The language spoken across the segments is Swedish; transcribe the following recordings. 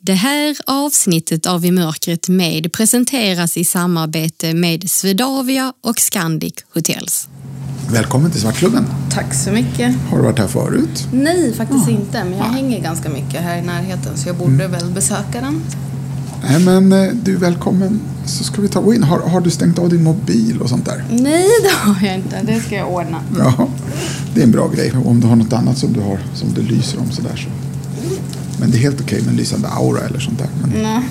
Det här avsnittet av I mörkret med presenteras i samarbete med Swedavia och Scandic Hotels. Välkommen till Svartklubben. Tack så mycket. Har du varit här förut? Nej, faktiskt inte. Men jag hänger ganska mycket här i närheten så jag borde väl besöka den. Nej, men eh, du är välkommen. Så ska vi ta gå in. Har, har du stängt av din mobil och sånt där? Nej, det har jag inte. Det ska jag ordna. Ja, det är en bra grej. Om du har något annat som du har som det lyser om sådär så. Men det är helt okej med en lysande aura eller sånt där. Men.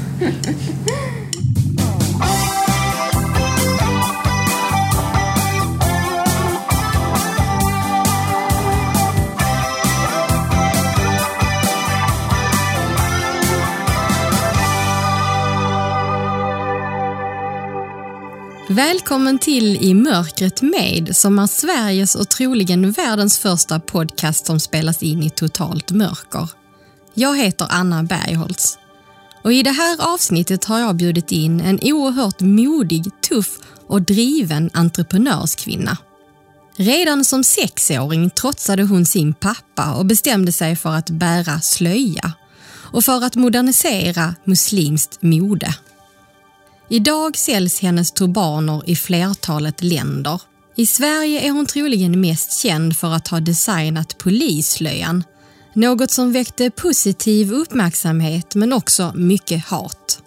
Välkommen till I mörkret med som är Sveriges och troligen världens första podcast som spelas in i totalt mörker. Jag heter Anna Bergholtz och i det här avsnittet har jag bjudit in en oerhört modig, tuff och driven entreprenörskvinna. Redan som sexåring trotsade hon sin pappa och bestämde sig för att bära slöja och för att modernisera muslimskt mode. Idag säljs hennes turbaner i flertalet länder. I Sverige är hon troligen mest känd för att ha designat polisslöjan något som väckte positiv uppmärksamhet men också mycket hat.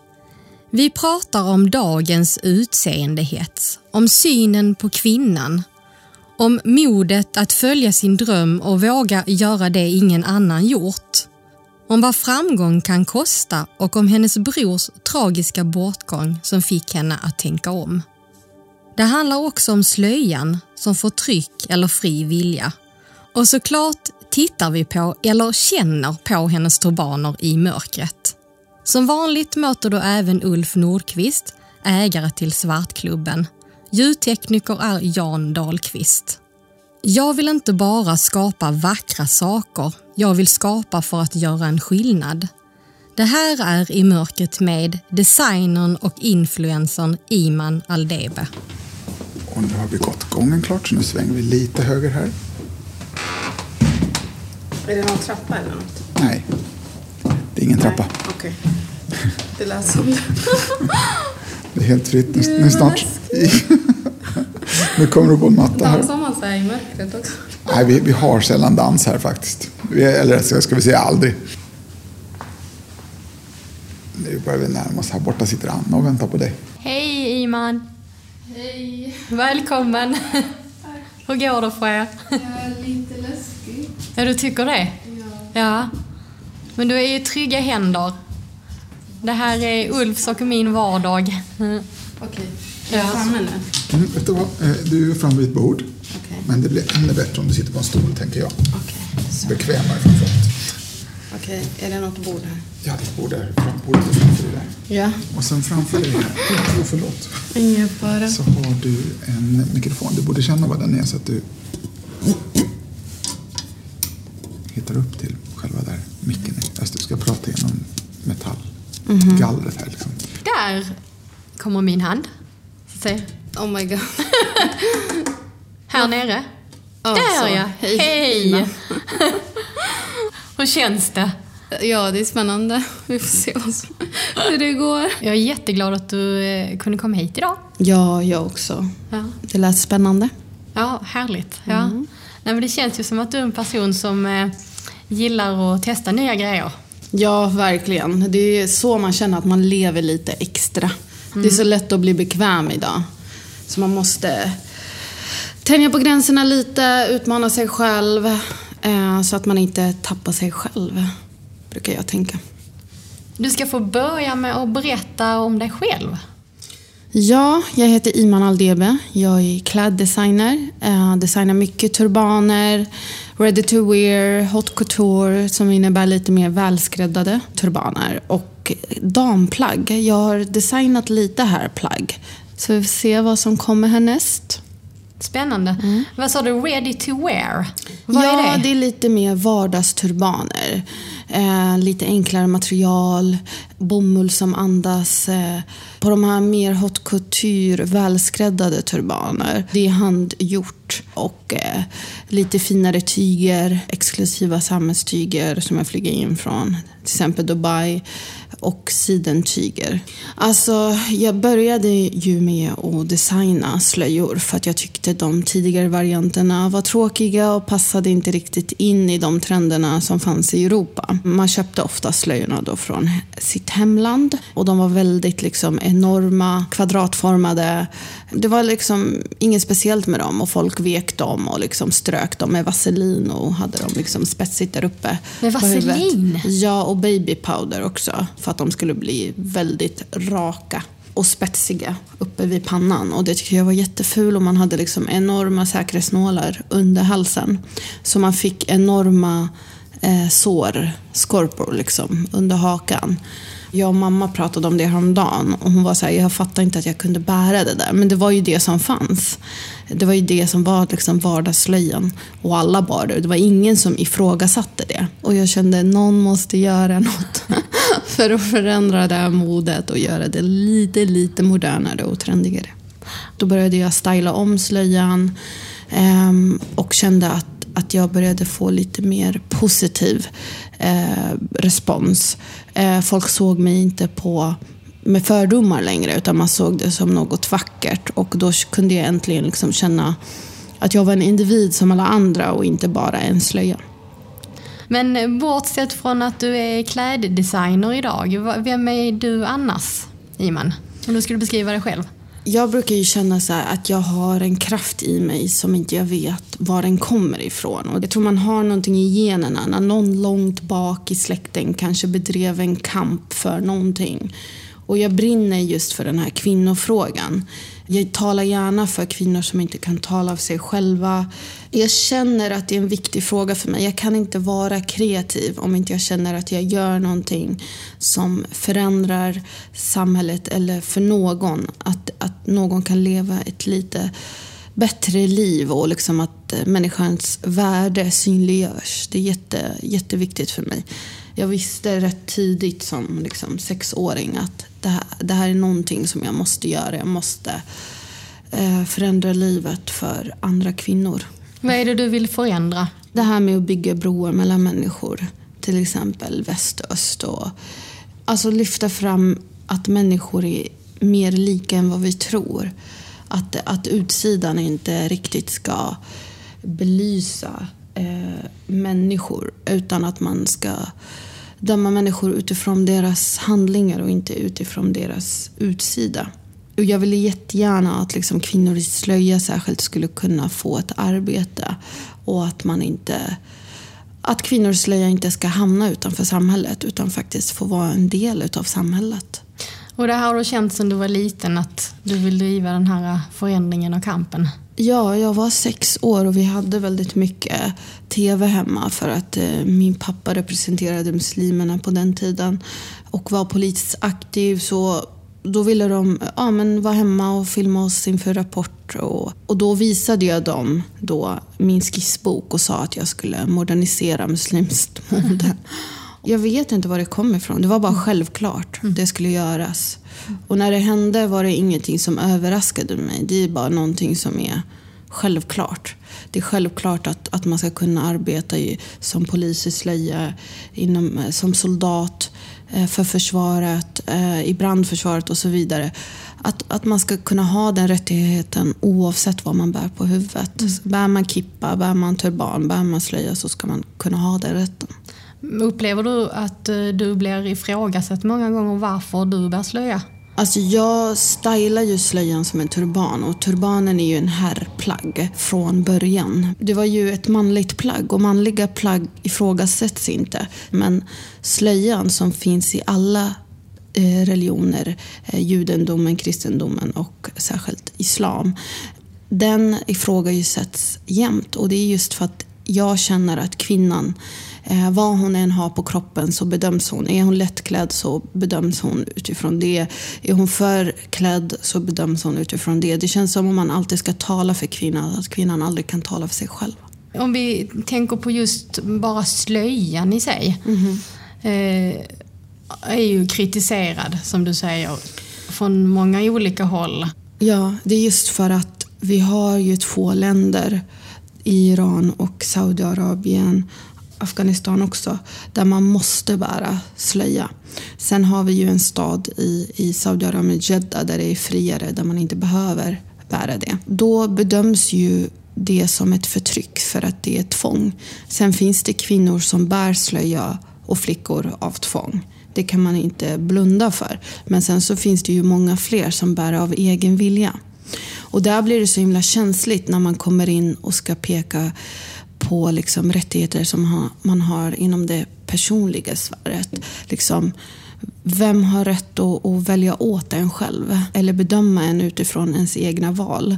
Vi pratar om dagens utseendehets, om synen på kvinnan, om modet att följa sin dröm och våga göra det ingen annan gjort. Om vad framgång kan kosta och om hennes brors tragiska bortgång som fick henne att tänka om. Det handlar också om slöjan som förtryck eller fri vilja. Och såklart tittar vi på eller känner på hennes turbaner i mörkret. Som vanligt möter du även Ulf Nordqvist, ägare till Svartklubben. Ljudtekniker är Jan Dahlqvist. Jag vill inte bara skapa vackra saker, jag vill skapa för att göra en skillnad. Det här är I mörkret med designern och influencern Iman Aldebe. och nu har vi gått gången klart så nu svänger vi lite höger här. Är det någon trappa eller något? Nej, det är ingen trappa. Nej, Okej. Det lät som det. Det är helt fritt. Nu, Gud, nu vad snart. nu kommer du på en matta här. Dansar man så här i mörkret också? Nej, vi, vi har sällan dans här faktiskt. Vi, eller ska, ska vi säga aldrig. Nu börjar vi närma oss. Här borta sitter Anna och väntar på dig. Hej Iman! Hej. Välkommen! Hur går det för er? Jag är lite. Ja, du tycker det? Ja. Ja. Men du är i trygga händer. Det här är Ulfs och min vardag. Okej. Är jag framme nu? Mm, vet du vad? Eh, Du är framme vid ett bord. Okej. Men det blir ännu bättre om du sitter på en stol, tänker jag. Okej. Så. Bekvämare framförallt. Okej. Är det något bord här? Ja, det är ett bord där. Bordet är framför dig där. Ja. Och sen framför dig här, oh, förlåt, Ingen fara. så har du en mikrofon. Du borde känna vad den är så att du hittar upp till själva där micken är. Alltså, du ska prata genom metallgallret här liksom. Där kommer min hand. Så se. Oh my god. Här nere. Ja, Där så. ja. Hej. Hej! Hur känns det? Ja, det är spännande. Vi får se hur det går. Jag är jätteglad att du eh, kunde komma hit idag. Ja, jag också. Ja, Det lät spännande. ja härligt. Ja. Nej, men det känns ju som att du är en person som eh, gillar att testa nya grejer. Ja, verkligen. Det är så man känner att man lever lite extra. Det är så lätt att bli bekväm idag. Så man måste tänja på gränserna lite, utmana sig själv. Eh, så att man inte tappar sig själv, brukar jag tänka. Du ska få börja med att berätta om dig själv. Ja, jag heter Iman Aldebe. Jag är kläddesigner. Eh, designar mycket turbaner, ready to wear, hot couture som innebär lite mer välskräddade turbaner och damplagg. Jag har designat lite här plagg. Så vi får se vad som kommer härnäst. Spännande. Vad sa du? Ready to wear? Vad ja, är det? det är lite mer vardagsturbaner. Eh, lite enklare material, bomull som andas. Eh, på de här mer haute couture, välskräddade turbaner. Det är handgjort och eh, lite finare tyger, exklusiva sammetstyger som jag flyger in från till till exempel Dubai och sidentyger. Alltså, jag började ju med att designa slöjor för att jag tyckte de tidigare varianterna var tråkiga och passade inte riktigt in i de trenderna som fanns i Europa. Man köpte ofta slöjorna då från sitt hemland och de var väldigt liksom enorma, kvadratformade. Det var liksom inget speciellt med dem och folk vek dem och liksom strök dem med vaselin och hade dem liksom spetsigt där uppe. Med vaselin? Ja, och babypowder också för att de skulle bli väldigt raka och spetsiga uppe vid pannan. Och det tyckte jag var jätteful och man hade liksom enorma säkerhetsnålar under halsen. Så man fick enorma eh, sår, skorpor liksom, under hakan. Jag och mamma pratade om det häromdagen och hon var så här, jag fattar inte att jag kunde bära det där. Men det var ju det som fanns. Det var ju det som var liksom vardagslöjan. Och alla bar det. Det var ingen som ifrågasatte det. Och jag kände, någon måste göra något för att förändra det här modet och göra det lite, lite modernare och trendigare. Då började jag styla om slöjan ehm, och kände att att jag började få lite mer positiv eh, respons. Eh, folk såg mig inte på med fördomar längre utan man såg det som något vackert och då kunde jag äntligen liksom känna att jag var en individ som alla andra och inte bara en slöja. Men eh, bortsett från att du är kläddesigner idag, vem är du annars, Iman? Om du skulle beskriva dig själv? Jag brukar ju känna så att jag har en kraft i mig som inte jag vet var den kommer ifrån. Och jag tror man har någonting i generna. När någon långt bak i släkten kanske bedrev en kamp för någonting. Och jag brinner just för den här kvinnofrågan. Jag talar gärna för kvinnor som inte kan tala av sig själva. Jag känner att det är en viktig fråga för mig. Jag kan inte vara kreativ om inte jag känner att jag gör någonting som förändrar samhället eller för någon. Att, att någon kan leva ett lite bättre liv och liksom att eh, människans värde synliggörs. Det är jätte, jätteviktigt för mig. Jag visste rätt tidigt som liksom sexåring att det här, det här är någonting som jag måste göra. Jag måste eh, förändra livet för andra kvinnor. Vad är det du vill förändra? Det här med att bygga broar mellan människor. Till exempel väst och öst. Och, alltså lyfta fram att människor är mer lika än vad vi tror. Att, att utsidan inte riktigt ska belysa eh, människor utan att man ska döma människor utifrån deras handlingar och inte utifrån deras utsida. Och jag ville jättegärna att liksom kvinnor i slöja särskilt skulle kunna få ett arbete och att man inte att kvinnor i slöja inte ska hamna utanför samhället utan faktiskt få vara en del utav samhället. Och det här har du känt sedan du var liten att du vill driva den här förändringen och kampen? Ja, jag var sex år och vi hade väldigt mycket tv hemma för att eh, min pappa representerade muslimerna på den tiden och var politiskt aktiv. Så då ville de ja, men vara hemma och filma oss inför Rapport. Och, och då visade jag dem då min skissbok och sa att jag skulle modernisera muslimskt mode. Jag vet inte var det kom ifrån. Det var bara självklart. Det skulle göras. Och när det hände var det ingenting som överraskade mig. Det är bara någonting som är självklart. Det är självklart att, att man ska kunna arbeta i, som polis i slöja, inom, eh, som soldat för försvaret, eh, i brandförsvaret och så vidare. Att, att man ska kunna ha den rättigheten oavsett vad man bär på huvudet. Mm. Bär man kippa, bär man turban, bär man slöja så ska man kunna ha den rätten. Upplever du att du blir ifrågasatt många gånger varför du bär slöja? Alltså jag stylar ju slöjan som en turban och turbanen är ju en herrplagg från början. Det var ju ett manligt plagg och manliga plagg ifrågasätts inte. Men slöjan som finns i alla eh, religioner, eh, judendomen, kristendomen och särskilt islam, den ifrågasätts jämt och det är just för att jag känner att kvinnan Eh, vad hon än har på kroppen så bedöms hon. Är hon lättklädd så bedöms hon utifrån det. Är hon för klädd så bedöms hon utifrån det. Det känns som om man alltid ska tala för kvinnan, att kvinnan aldrig kan tala för sig själv. Om vi tänker på just bara slöjan i sig. Mm -hmm. eh, är ju kritiserad, som du säger, från många olika håll. Ja, det är just för att vi har ju två länder, Iran och Saudiarabien Afghanistan också, där man måste bära slöja. Sen har vi ju en stad i, i Saudiarabien, Jeddah, där det är friare, där man inte behöver bära det. Då bedöms ju det som ett förtryck för att det är tvång. Sen finns det kvinnor som bär slöja och flickor av tvång. Det kan man inte blunda för. Men sen så finns det ju många fler som bär av egen vilja. Och där blir det så himla känsligt när man kommer in och ska peka på liksom rättigheter som man har inom det personliga sfäret. Liksom, vem har rätt att, att, välja åt en själv? Eller bedöma en utifrån ens egna val?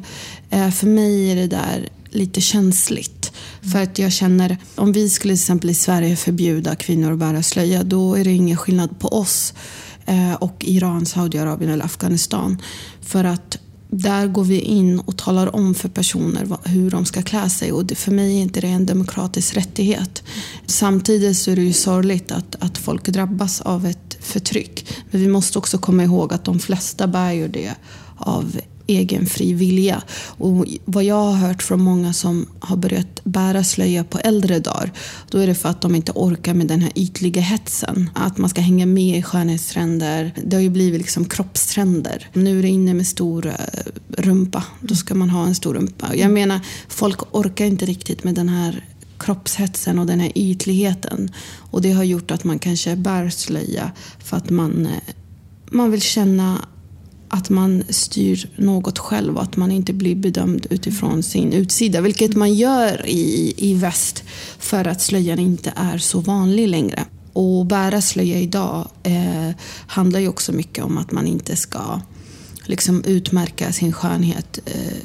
Eh, för mig är det där lite känsligt. För att jag känner, om vi skulle till exempel i Sverige förbjuda kvinnor att bära slöja, då är det ingen skillnad på oss eh, och Iran, Saudiarabien eller Afghanistan. För att där går vi in och talar om för personer hur de ska klä sig och för mig är inte det en demokratisk rättighet. Samtidigt så är det ju sorgligt att, att folk drabbas av ett förtryck. Men vi måste också komma ihåg att de flesta bär ju det av egen fri vilja. Och vad jag har hört från många som har börjat bära slöja på äldre dagar, då är det för att de inte orkar med den här ytliga hetsen. Att man ska hänga med i skönhetstrender. Det har ju blivit liksom kroppstrender. Nu är det inne med stor eh, rumpa. Då ska man ha en stor rumpa. Jag menar, folk orkar inte riktigt med den här kroppshetsen och den här ytligheten. Och det har gjort att man kanske bär slöja för att man, eh, man vill känna att man styr något själv och att man inte blir bedömd utifrån sin utsida. Vilket man gör i, i väst för att slöjan inte är så vanlig längre. Och bära slöja idag eh, handlar ju också mycket om att man inte ska liksom utmärka sin skönhet eh,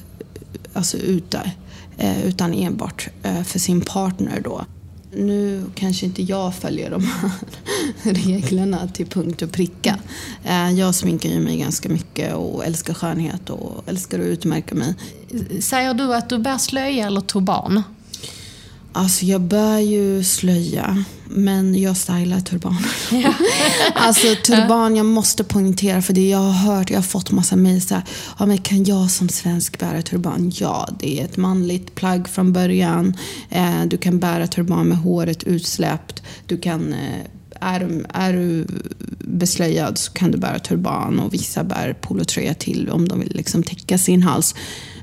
alltså ute, eh, utan enbart eh, för sin partner. då. Nu kanske inte jag följer de här reglerna till punkt och pricka. Eh, jag sminkar ju mig ganska mycket och älskar skönhet och älskar att utmärka mig. Säger du att du bär slöja eller turban? Alltså jag bär ju slöja, men jag stylar turban. Ja. alltså turban, jag måste poängtera för det jag har hört, jag har fått massa mejl såhär, ja, men kan jag som svensk bära turban? Ja, det är ett manligt plagg från början. Eh, du kan bära turban med håret utsläppt. Du kan eh, är, är du beslöjad så kan du bära turban och vissa bär polotröja till om de vill liksom täcka sin hals.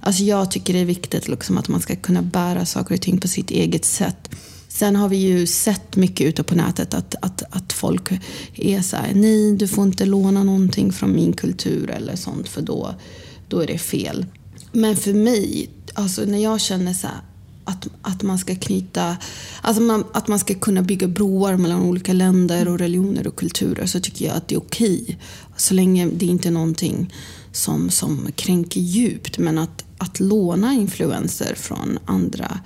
Alltså jag tycker det är viktigt liksom att man ska kunna bära saker och ting på sitt eget sätt. Sen har vi ju sett mycket ute på nätet att, att, att folk är så här, nej du får inte låna någonting från min kultur eller sånt för då, då är det fel. Men för mig, alltså när jag känner så här, att, att man ska knyta, alltså man, att man ska kunna bygga broar mellan olika länder och religioner och kulturer så tycker jag att det är okej. Så länge det inte är någonting som, som kränker djupt. Men att, att låna influenser från andra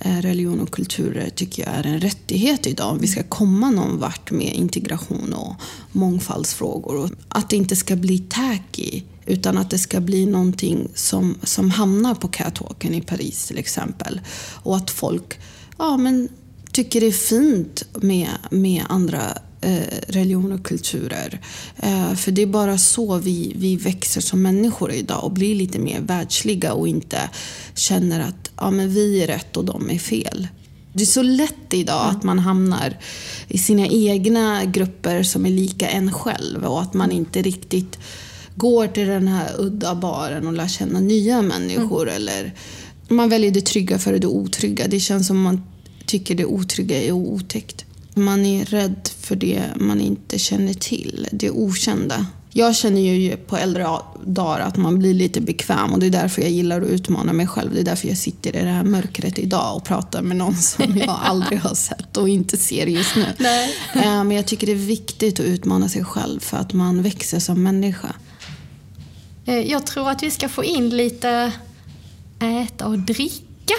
eh, religioner och kulturer tycker jag är en rättighet idag om vi ska komma någon vart med integration och mångfaldsfrågor. Och att det inte ska bli tacky utan att det ska bli någonting som, som hamnar på catwalken i Paris till exempel. Och att folk ja, men, tycker det är fint med, med andra eh, religioner och kulturer. Eh, för det är bara så vi, vi växer som människor idag och blir lite mer världsliga och inte känner att ja, men vi är rätt och de är fel. Det är så lätt idag mm. att man hamnar i sina egna grupper som är lika en själv och att man inte riktigt går till den här udda baren och lär känna nya människor. Mm. Eller man väljer det trygga före det otrygga. Det känns som man tycker det otrygga är otäckt. Man är rädd för det man inte känner till, det okända. Jag känner ju på äldre dagar att man blir lite bekväm och det är därför jag gillar att utmana mig själv. Det är därför jag sitter i det här mörkret idag och pratar med någon som jag aldrig har sett och inte ser just nu. Nej. Eh, men jag tycker det är viktigt att utmana sig själv för att man växer som människa. Eh, jag tror att vi ska få in lite äta och dricka.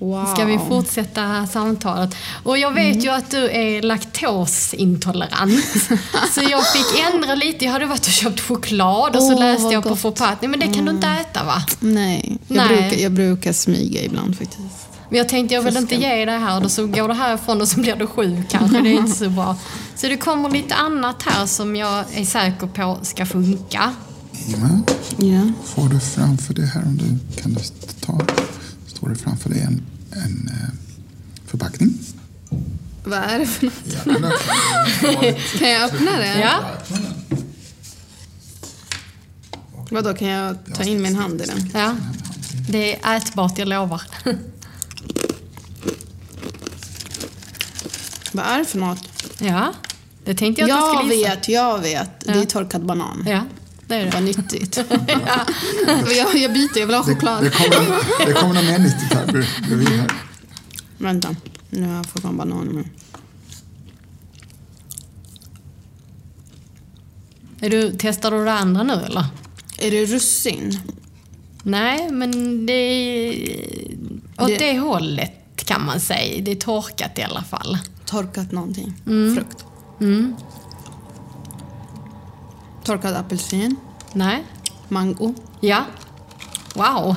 Wow. Ska vi fortsätta samtalet. Och jag vet mm. ju att du är laktosintolerant. så jag fick ändra lite. Jag hade varit och köpt choklad och så oh, läste jag på förpackningen. Men det kan mm. du inte mm. äta va? Nej, jag, Nej. Brukar, jag brukar smyga ibland faktiskt. Men jag tänkte jag vill inte ge dig här och så går du härifrån och så blir du sjuk kanske. Det är inte så bra. Så det kommer lite annat här som jag är säker på ska funka. Jajamän. Ja. Får du framför dig här om du kan du ta. Står det framför dig en, en eh, förpackning. Vad är det för något? Jag kan den. Jag öppna det? Ja. Jag den. Vadå, kan jag ta in min hand i den? Ja. Det är ätbart, jag lovar. Vad är det för något? Ja, det tänkte jag att du Jag skulle gissa. vet, jag vet. Det är torkad banan. Ja, det är Vad det. nyttigt. jag, jag byter, jag vill ha Det, choklad. det kommer det kommer något mer nyttigt här bred- bredvid här. Vänta, nu har jag fått en banan i munnen. Är du, testar du det andra nu eller? Är det russin? Nej, men det är åt Det- det, hållet kan man säga. Det är torkat i alla fall. Torkat någonting? Mm. Frukt? Torkad apelsin? Nej? Mango? Ja. Wow.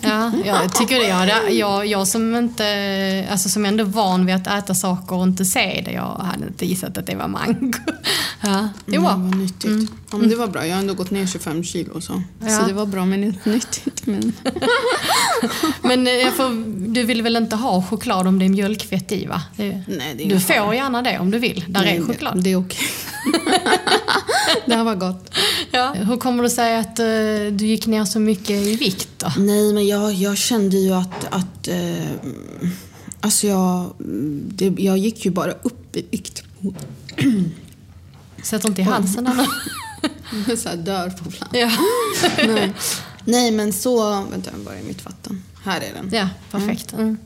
Ja, jag tycker det. Jag, jag, jag som inte, alltså som ändå är van vid att äta saker och inte se det, jag hade inte gissat att det var mango. Ja, jo. Mm, vad nyttigt. Ja, men det var bra. Jag har ändå gått ner 25 kilo. Så, Ja. så det var bra men inte nyttigt. Men... Men eh, får, du vill väl inte ha choklad om det är mjölkfett i va? Det, Nej, det är du får gärna det om du vill. Där Nej, är det- choklad. Det är okej. det här var gott. Ja. Hur kommer det sig att eh, du gick ner så mycket i vikt då? Nej, men jag, jag kände ju att... att eh, alltså jag, det, jag gick ju bara upp i vikt. Sätt inte i halsen. Jag så här dör på plats. Ja. Nej. Nej, men så... Vänta, var är mitt vatten? Här är den. ja, perfekt. Mm.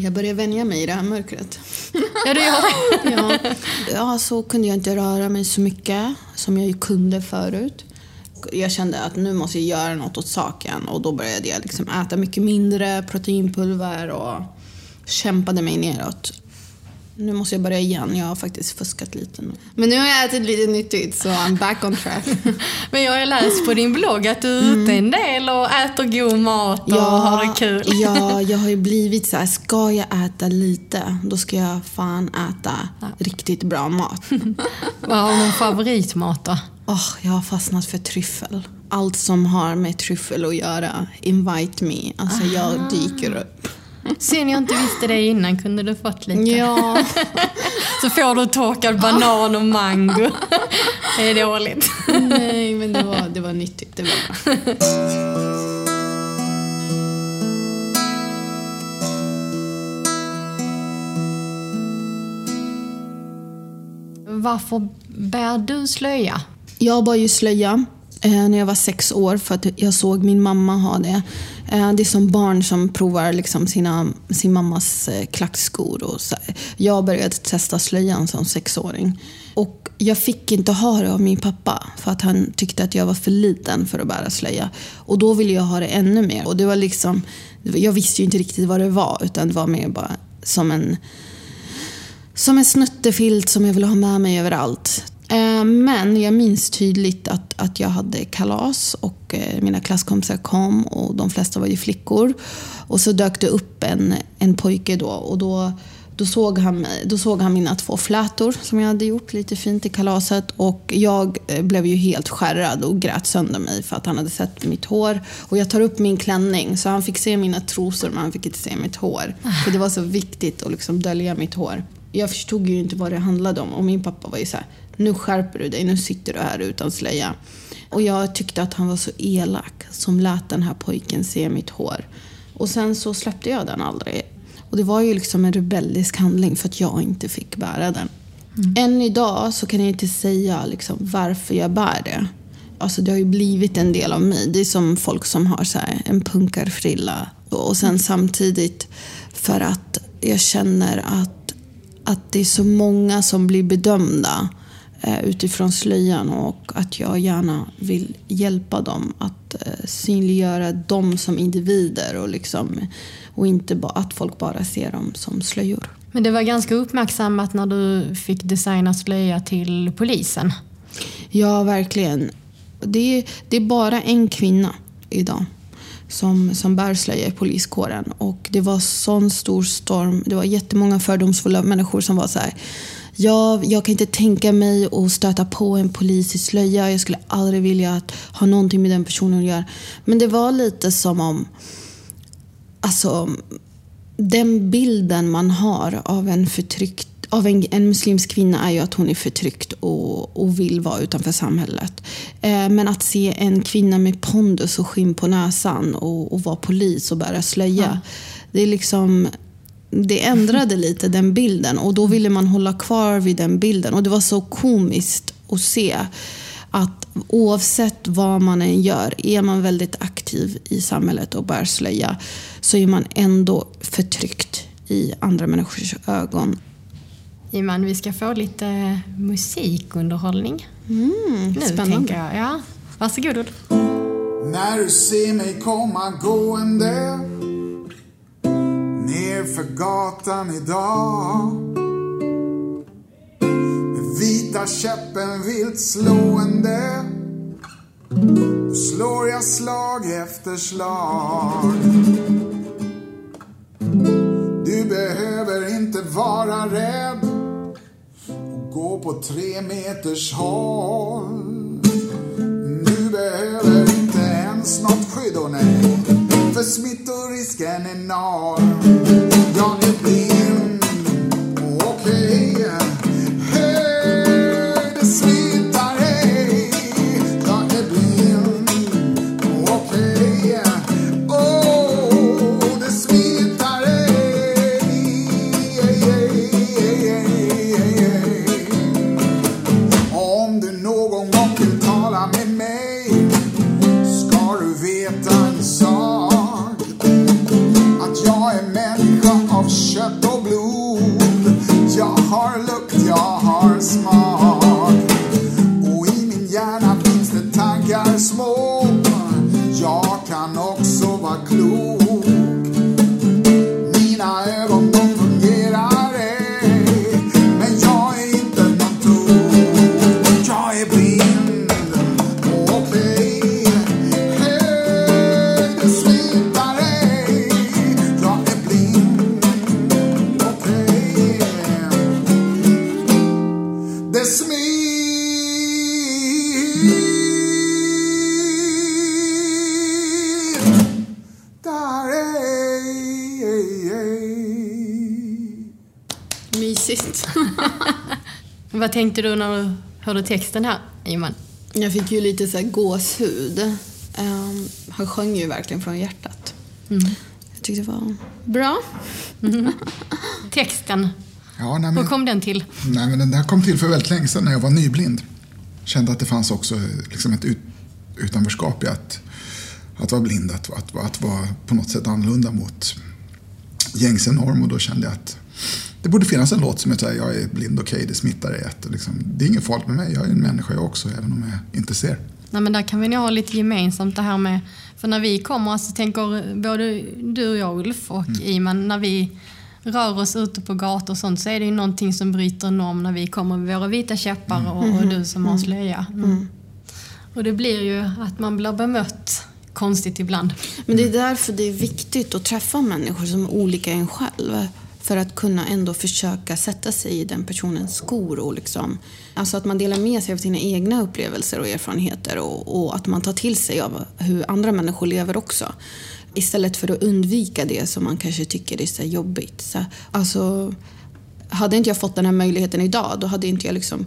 Jag börjar vänja mig i det här mörkret. Ja, du gör det. Ja, ja, så kunde jag inte röra mig så mycket som jag kunde förut. Jag kände att nu måste jag göra något åt saken och då började jag liksom äta mycket mindre proteinpulver och kämpade mig neråt. Nu måste jag börja igen. Jag har faktiskt fuskat lite nu. Men nu har jag ätit lite nyttigt så I'm back on track. Men jag har läst på din blogg att du är ute en del och äter god mat och har det kul. ja, jag har ju blivit så här, ska jag äta lite, då ska jag fan äta riktigt bra mat. Vad har du någon favoritmat då? Åh, jag har fastnat för tryffel. Allt som har med tryffel att göra, invite me. Alltså jag dyker upp. Synd jag inte visste det innan, kunde du fått lite? Ja. Så får du torkad banan och mango. Det är dåligt. Nej, men det var, det var nyttigt. Det var. Varför bär du slöja? Jag bar ju slöja Eh, när jag var sex år för att jag såg min mamma ha det. Eh, det är som barn som provar liksom sina, sin mammas eh, klackskor. Och så. Jag började testa slöjan som sexåring. Och jag fick inte ha det av min pappa för att han tyckte att jag var för liten för att bära slöja. Och då ville jag ha det ännu mer. Och det var liksom, jag visste ju inte riktigt vad det var utan det var mer bara som en som en snuttefilt som jag ville ha med mig överallt. Eh, men jag minns tydligt att, att jag hade kalas och eh, mina klasskompisar kom och de flesta var ju flickor. Och så dök det upp en, en pojke då och då, då, såg han då såg han mina två flätor som jag hade gjort lite fint i kalaset och jag eh, blev ju helt skärrad och grät sönder mig för att han hade sett mitt hår. Och jag tar upp min klänning så han fick se mina trosor men han fick inte se mitt hår. För det var så viktigt att liksom dölja mitt hår. Jag förstod ju inte vad det handlade om och min pappa var ju så här, nu skärper du dig, nu sitter du här utan slöja. Och jag tyckte att han var så elak som lät den här pojken se mitt hår. Och sen så släppte jag den aldrig. Och det var ju liksom en rebellisk handling för att jag inte fick bära den. Än idag så kan jag inte säga liksom varför jag bär det. Alltså det har ju blivit en del av mig. Det är som folk som har så en punkarfrilla. Och sen samtidigt för att jag känner att att det är så många som blir bedömda utifrån slöjan och att jag gärna vill hjälpa dem att eh, synliggöra dem som individer och, liksom, och inte bara att folk bara ser dem som slöjor. Men det var ganska uppmärksammat när du fick designa slöja till polisen. Ja, verkligen. Det är, det är bara en kvinna idag som, som bär slöja i poliskåren. Och det var sån stor storm. Det var jättemånga fördomsfulla människor som var så här. Ja, jag kan inte tänka mig att stöta på en polis i slöja. Jag skulle aldrig vilja att ha någonting med den personen att göra. Men det var lite som om... Alltså, den bilden man har av en förtryckt av en, en muslimsk kvinna är ju att hon är förtryckt och, och vill vara utanför samhället. Eh, men att se en kvinna med pondus och skinn på näsan och, och vara polis och bära slöja. Ja. Det är liksom det ändrade lite den bilden och då ville man hålla kvar vid den bilden. Och det var så komiskt att se att oavsett vad man än gör, är man väldigt aktiv i samhället och bär slöja, så är man ändå förtryckt i andra människors ögon. Iman, vi ska få lite musikunderhållning. Mm, nu, spännande. tänker jag. Ja. Varsågod. När du ser mig komma gående nerför gatan idag. Med vita käppen vilt slående slår jag slag efter slag. Du behöver inte vara rädd och gå på tre meters håll. Du behöver inte ens något skydd, och nej, för smittorisken är enorm. Jag är blind, Vad tänkte du när du hörde texten här, Iman? Jag fick ju lite så här gåshud. Um, han sjöng ju verkligen från hjärtat. Mm. Jag tyckte det var bra. Mm. Texten, ja, nej, men, hur kom den till? Nej, men den där kom till för väldigt länge sedan när jag var nyblind. Kände att det fanns också liksom ett ut, utanförskap i att, att vara blind, att, att, att vara på något sätt annorlunda mot gängse norm. Och då kände jag att det borde finnas en låt som heter Jag är blind, okej, okay, det smittar i ett. Liksom, det är inget farligt med mig, jag är en människa jag också, även om jag inte ser. Nej, men där kan vi nog ha lite gemensamt det här med, för när vi kommer, alltså tänker både du och jag Ulf och mm. Iman, när vi rör oss ute på gator och sånt så är det ju någonting som bryter norm när vi kommer med våra vita käppar mm. och, och, du som har mm. slöja. Mm. Och det blir ju att man blir bemött konstigt ibland. Men det är därför det är viktigt att träffa människor som är olika en själv. För att kunna ändå försöka sätta sig i den personens skor. Och liksom, alltså att man delar med sig av sina egna upplevelser och erfarenheter och, och att man tar till sig av hur andra människor lever också. Istället för att undvika det som man kanske tycker är så jobbigt. Så, alltså, hade inte jag fått den här möjligheten idag, då hade inte jag liksom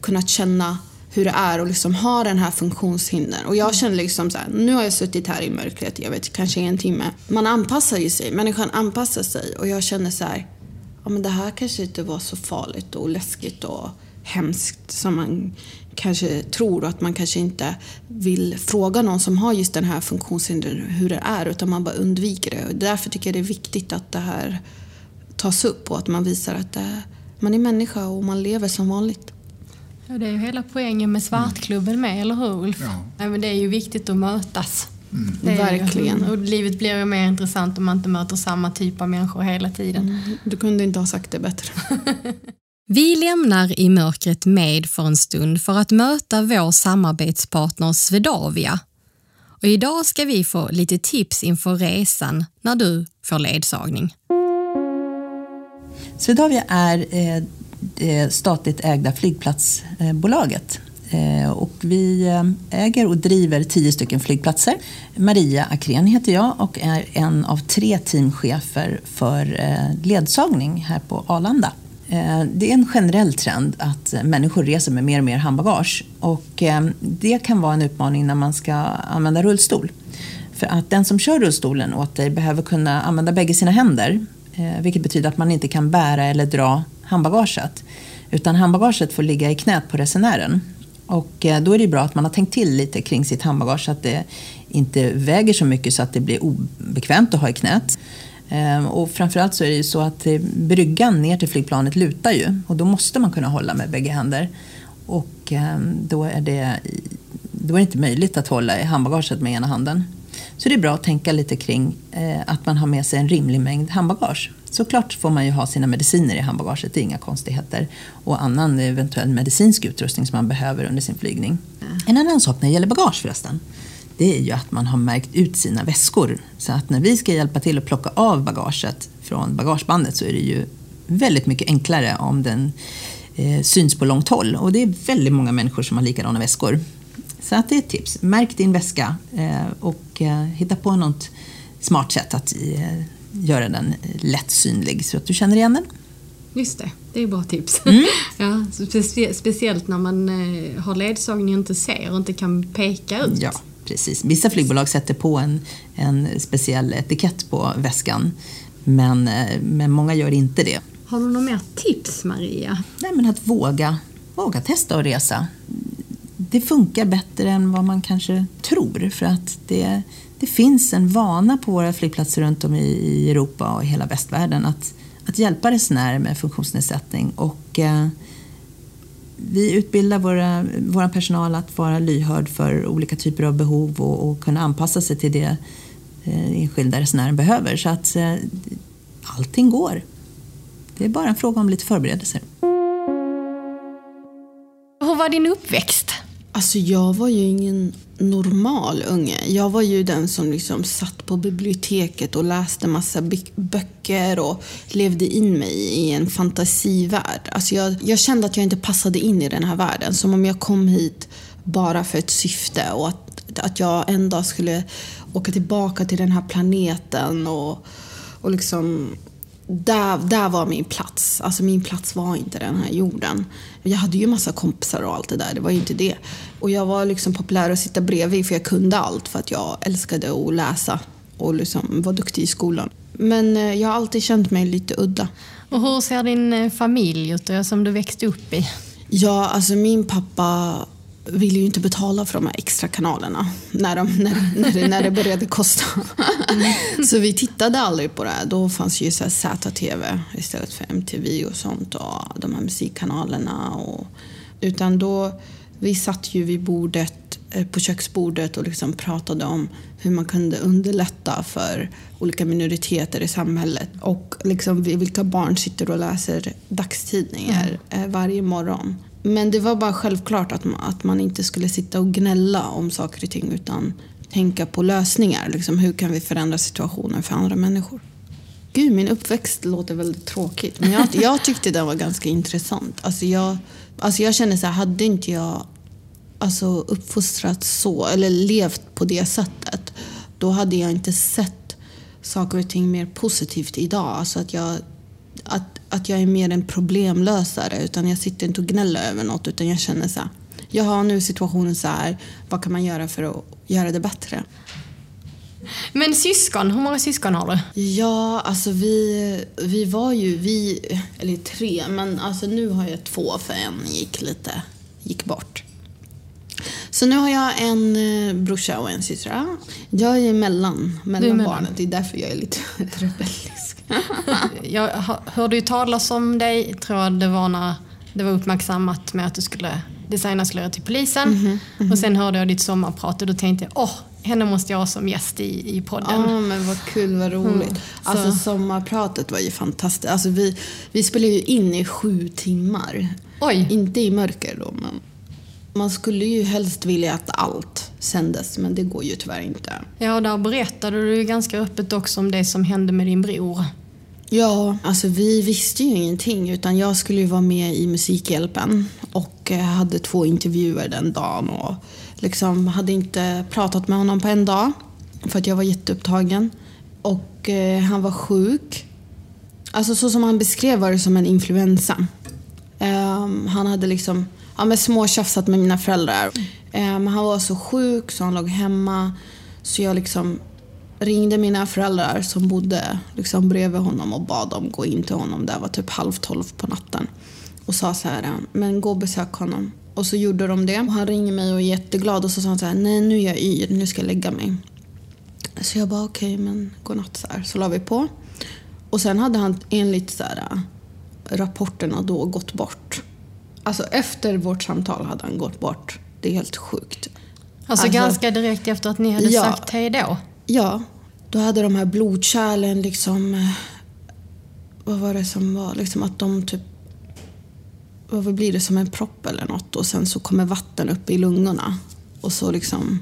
kunnat känna hur det är att liksom ha den här funktionshindern. Och jag känner liksom så här, nu har jag suttit här i mörkret, jag vet kanske en timme. Man anpassar ju sig, människan anpassar sig. Och jag känner så här, ja men det här kanske inte var så farligt och läskigt och hemskt som man kanske tror och att man kanske inte vill fråga någon som har just den här funktionshindern hur det är utan man bara undviker det. Och därför tycker jag det är viktigt att det här tas upp och att man visar att det, man är människa och man lever som vanligt. Ja, det är ju hela poängen med Svartklubben med, eller hur Ulf? Ja. ja men det är ju viktigt att mötas. Mm. Verkligen. Ju, och livet blir ju mer intressant om man inte möter samma typ av människor hela tiden. Mm. Du kunde inte ha sagt det bättre. Vi lämnar i mörkret med för en stund för att möta vår samarbetspartner Svedavia. Och idag ska vi få lite tips inför resan när du får ledsagning. Swedavia är det statligt ägda flygplatsbolaget eh, och vi eh, äger och driver tio stycken flygplatser. Maria Akrén heter jag och är en av tre teamchefer för ledsagning här på Arlanda. Det är en generell trend att människor reser med mer och mer handbagage. Och det kan vara en utmaning när man ska använda rullstol. För att den som kör rullstolen åt dig behöver kunna använda bägge sina händer. Vilket betyder att man inte kan bära eller dra handbagaget. Utan handbagaget får ligga i knät på resenären. Och eh, då är det bra att man har tänkt till lite kring sitt handbagage så att det inte väger så mycket så att det blir obekvämt att ha i knät. Ehm, och framförallt så är det ju så att eh, bryggan ner till flygplanet lutar ju och då måste man kunna hålla med bägge händer. Och ehm, då är det, då är det inte möjligt att hålla i handbagaget med ena handen. Så det är bra att tänka lite kring eh, att man har med sig en rimlig mängd handbagage. Såklart får man ju ha sina mediciner i handbagaget, det är inga konstigheter. Och annan eventuell medicinsk utrustning som man behöver under sin flygning. En annan sak när det gäller bagage förresten, det är ju att man har märkt ut sina väskor. Så att när vi ska hjälpa till att plocka av bagaget från bagagebandet så är det ju väldigt mycket enklare om den eh, syns på långt håll. Och det är väldigt många människor som har likadana väskor. Så att det är ett tips. Märk din väska eh, och eh, hitta på något smart sätt att eh, göra den lätt synlig så att du känner igen den. Just det, det är bra tips. Mm. ja, specie speciellt när man har ledsagning och inte ser och inte kan peka ut. Ja, precis. Vissa flygbolag sätter på en, en speciell etikett på väskan men, men många gör inte det. Har du några mer tips Maria? Nej, men att våga, våga testa att resa det funkar bättre än vad man kanske tror. För att det, det finns en vana på våra flygplatser runt om i, Europa och i hela västvärlden att, att hjälpa resenärer med funktionsnedsättning. Och, eh, vi utbildar våra, vår personal att vara lyhörd för olika typer av behov och, och kunna anpassa sig till det eh, enskilda resenären behöver. Så att eh, allting går. Det är bara en fråga om lite förberedelser. Hur var din uppväxt? Alltså jag var ju ingen normal unge. Jag var ju den som liksom satt på biblioteket och läste massa böcker och levde in mig i en fantasivärld. Alltså jag, jag kände att jag inte passade in i den här världen. Som om jag kom hit bara för ett syfte och att, att jag en dag skulle åka tillbaka till den här planeten och, och liksom där, där var min plats. Alltså min plats var inte den här jorden. Jag hade ju massa kompisar och allt det där, det var ju inte det. Och jag var liksom populär att sitta bredvid för jag kunde allt för att jag älskade att läsa och liksom var duktig i skolan. Men eh, jag har alltid känt mig lite udda. Och hur ser din eh, familj ut som du växte upp i? Ja, alltså min pappa ville ju inte betala för de här extra kanalerna när, de, när, när, det, när det började kosta. Mm. så vi tittade aldrig på det. Då fanns ju så ZTV istället för MTV och sånt och de här musikkanalerna. Och, utan då, vi satt ju vid bordet, eh, på köksbordet och liksom pratade om hur man kunde underlätta för olika minoriteter i samhället och liksom vilka barn sitter och läser dagstidningar mm. varje morgon. Men det var bara självklart att man, att man inte skulle sitta och gnälla om saker och ting utan tänka på lösningar. Liksom, hur kan vi förändra situationen för andra människor? Gud, min uppväxt låter väldigt tråkigt. Men jag, jag tyckte den var ganska intressant. Alltså jag, alltså jag känner så här, hade inte jag alltså uppfostrats så, eller levt på det sättet, då hade jag inte sett saker och ting mer positivt idag. Alltså att jag, att att jag är mer en problemlösare. Utan jag sitter inte och gnäller över något utan jag känner så här, jaha nu är situationen så här, vad kan man göra för att göra det bättre? Men syskon, hur många syskon har du? Ja, alltså vi, vi var ju, vi, eller tre, men alltså nu har jag två för en gick lite, gick bort. Så nu har jag en eh, brorsa och en syster. Jag är mellan, mellan barnet, det är därför jag är lite rebellisk jag hörde ju talas om dig, tror jag det var när det var uppmärksammat med att du skulle designa slöjor till polisen. Mm -hmm, mm -hmm. Och sen hörde jag ditt sommarprat och då tänkte jag, åh, henne måste jag ha som gäst i, i podden. Ja, men vad kul, vad roligt. Mm, alltså sommarpratet var ju fantastiskt. Alltså, vi, vi spelade ju in i sju timmar. Oj. Inte i mörker då, men man skulle ju helst vilja att allt sändes, men det går ju tyvärr inte. Ja, och där berättade du ju ganska öppet också om det som hände med din bror. Ja, alltså vi visste ju ingenting utan jag skulle ju vara med i Musikhjälpen och eh, hade två intervjuer den dagen och liksom hade inte pratat med honom på en dag för att jag var jätteupptagen. Och eh, han var sjuk. Alltså så som han beskrev var det som en influensa. Um, han hade liksom ja, men småtjafsat med mina föräldrar. Eh, men han var så sjuk så han låg hemma. Så jag liksom ringde mina föräldrar som bodde liksom bredvid honom och bad dem gå in till honom. Det var typ halv tolv på natten. Och sa så här, eh, men gå och besök honom. Och så gjorde de det. Och han ringer mig och är jätteglad och så sa han så här, nej nu är jag yr, nu ska jag lägga mig. Så jag bara okej, okay, men godnatt så här. Så la vi på. Och sen hade han enligt så här, eh, rapporterna då gått bort. Alltså efter vårt samtal hade han gått bort. Det är helt sjukt. Alltså, alltså ganska direkt efter att ni hade ja, sagt hej då? Ja. Då hade de här blodkärlen liksom... Eh, vad var det som var? Liksom att de typ... Vad blir det? Som en propp eller något. Och sen så kommer vatten upp i lungorna. Och så liksom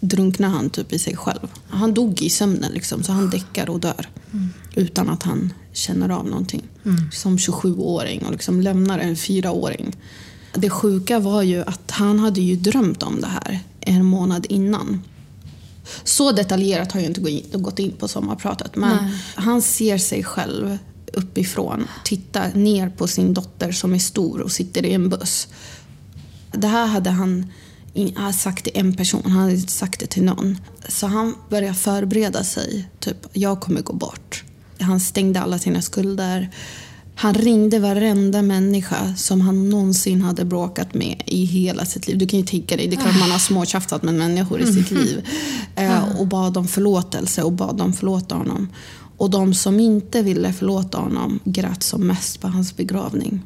drunknar han typ i sig själv. Han dog i sömnen liksom, så han däckar och dör. Mm. Utan att han känner av någonting. Mm. Som 27-åring och liksom lämnar en fyraåring. Det sjuka var ju att han hade ju drömt om det här en månad innan. Så detaljerat har jag inte gått in på sommarpratet. Men Nej. han ser sig själv uppifrån, tittar ner på sin dotter som är stor och sitter i en buss. Det här hade han han hade sagt till en person, han hade inte sagt det till någon. Så han började förbereda sig. Typ, jag kommer gå bort. Han stängde alla sina skulder. Han ringde varenda människa som han någonsin hade bråkat med i hela sitt liv. Du kan ju tänka dig, det är klart man har småtjafsat med människor i sitt mm. liv. Eh, och bad om förlåtelse och bad dem förlåta honom. Och de som inte ville förlåta honom grät som mest på hans begravning.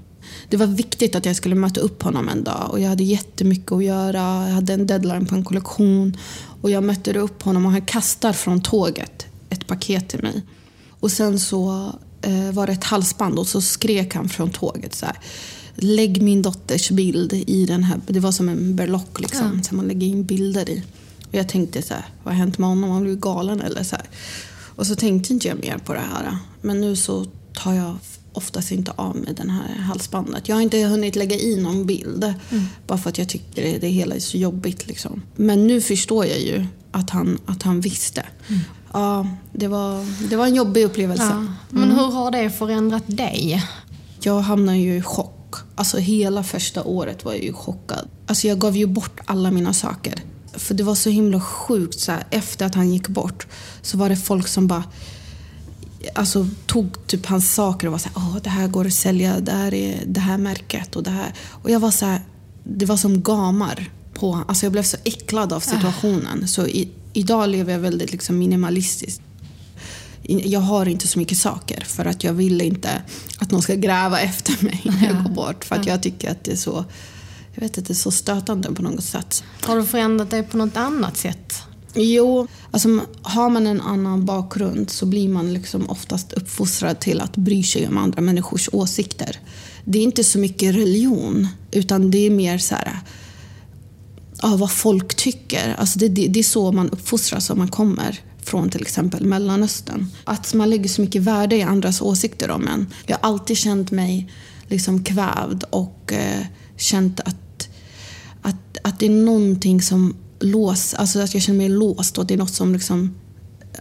Det var viktigt att jag skulle möta upp honom en dag och jag hade jättemycket att göra. Jag hade en deadline på en kollektion och jag mötte upp honom och han kastar från tåget ett paket till mig. Och sen så eh, var det ett halsband och så skrek han från tåget så här. Lägg min dotters bild i den här. Det var som en berlock liksom, ja. som man lägger in bilder i. Och jag tänkte så här, vad har hänt med honom? Har han blivit galen eller så här. Och så tänkte inte jag mer på det här. Men nu så tar jag oftast inte av mig den här halsbandet. Jag har inte hunnit lägga i någon bild. Mm. Bara för att jag tycker det, det hela är så jobbigt. Liksom. Men nu förstår jag ju att han, att han visste. Mm. Ja, det var, det var en jobbig upplevelse. Ja. Men mm. hur har det förändrat dig? Jag hamnade ju i chock. Alltså hela första året var jag ju chockad. Alltså jag gav ju bort alla mina saker. För det var så himla sjukt. Så här, efter att han gick bort så var det folk som bara alltså, tog typ hans saker och var så här, Åh, det här går att sälja, det här är det här märket och det här. Och jag var så här, det var som gamar på Alltså jag blev så äcklad av situationen. Så i, idag lever jag väldigt liksom minimalistiskt. Jag har inte så mycket saker för att jag vill inte att någon ska gräva efter mig när jag går bort. För att jag tycker att det är så, jag vet inte, det är så stötande på något sätt. Har du förändrat dig på något annat sätt? Jo, alltså har man en annan bakgrund så blir man liksom oftast uppfostrad till att bry sig om andra människors åsikter. Det är inte så mycket religion, utan det är mer så här, ja, vad folk tycker. Alltså det, det, det är så man uppfostras om man kommer från till exempel Mellanöstern. Att man lägger så mycket värde i andras åsikter om en. Jag har alltid känt mig liksom kvävd och eh, känt att, att, att det är någonting som lås, alltså att jag känner mig låst och att det är något som liksom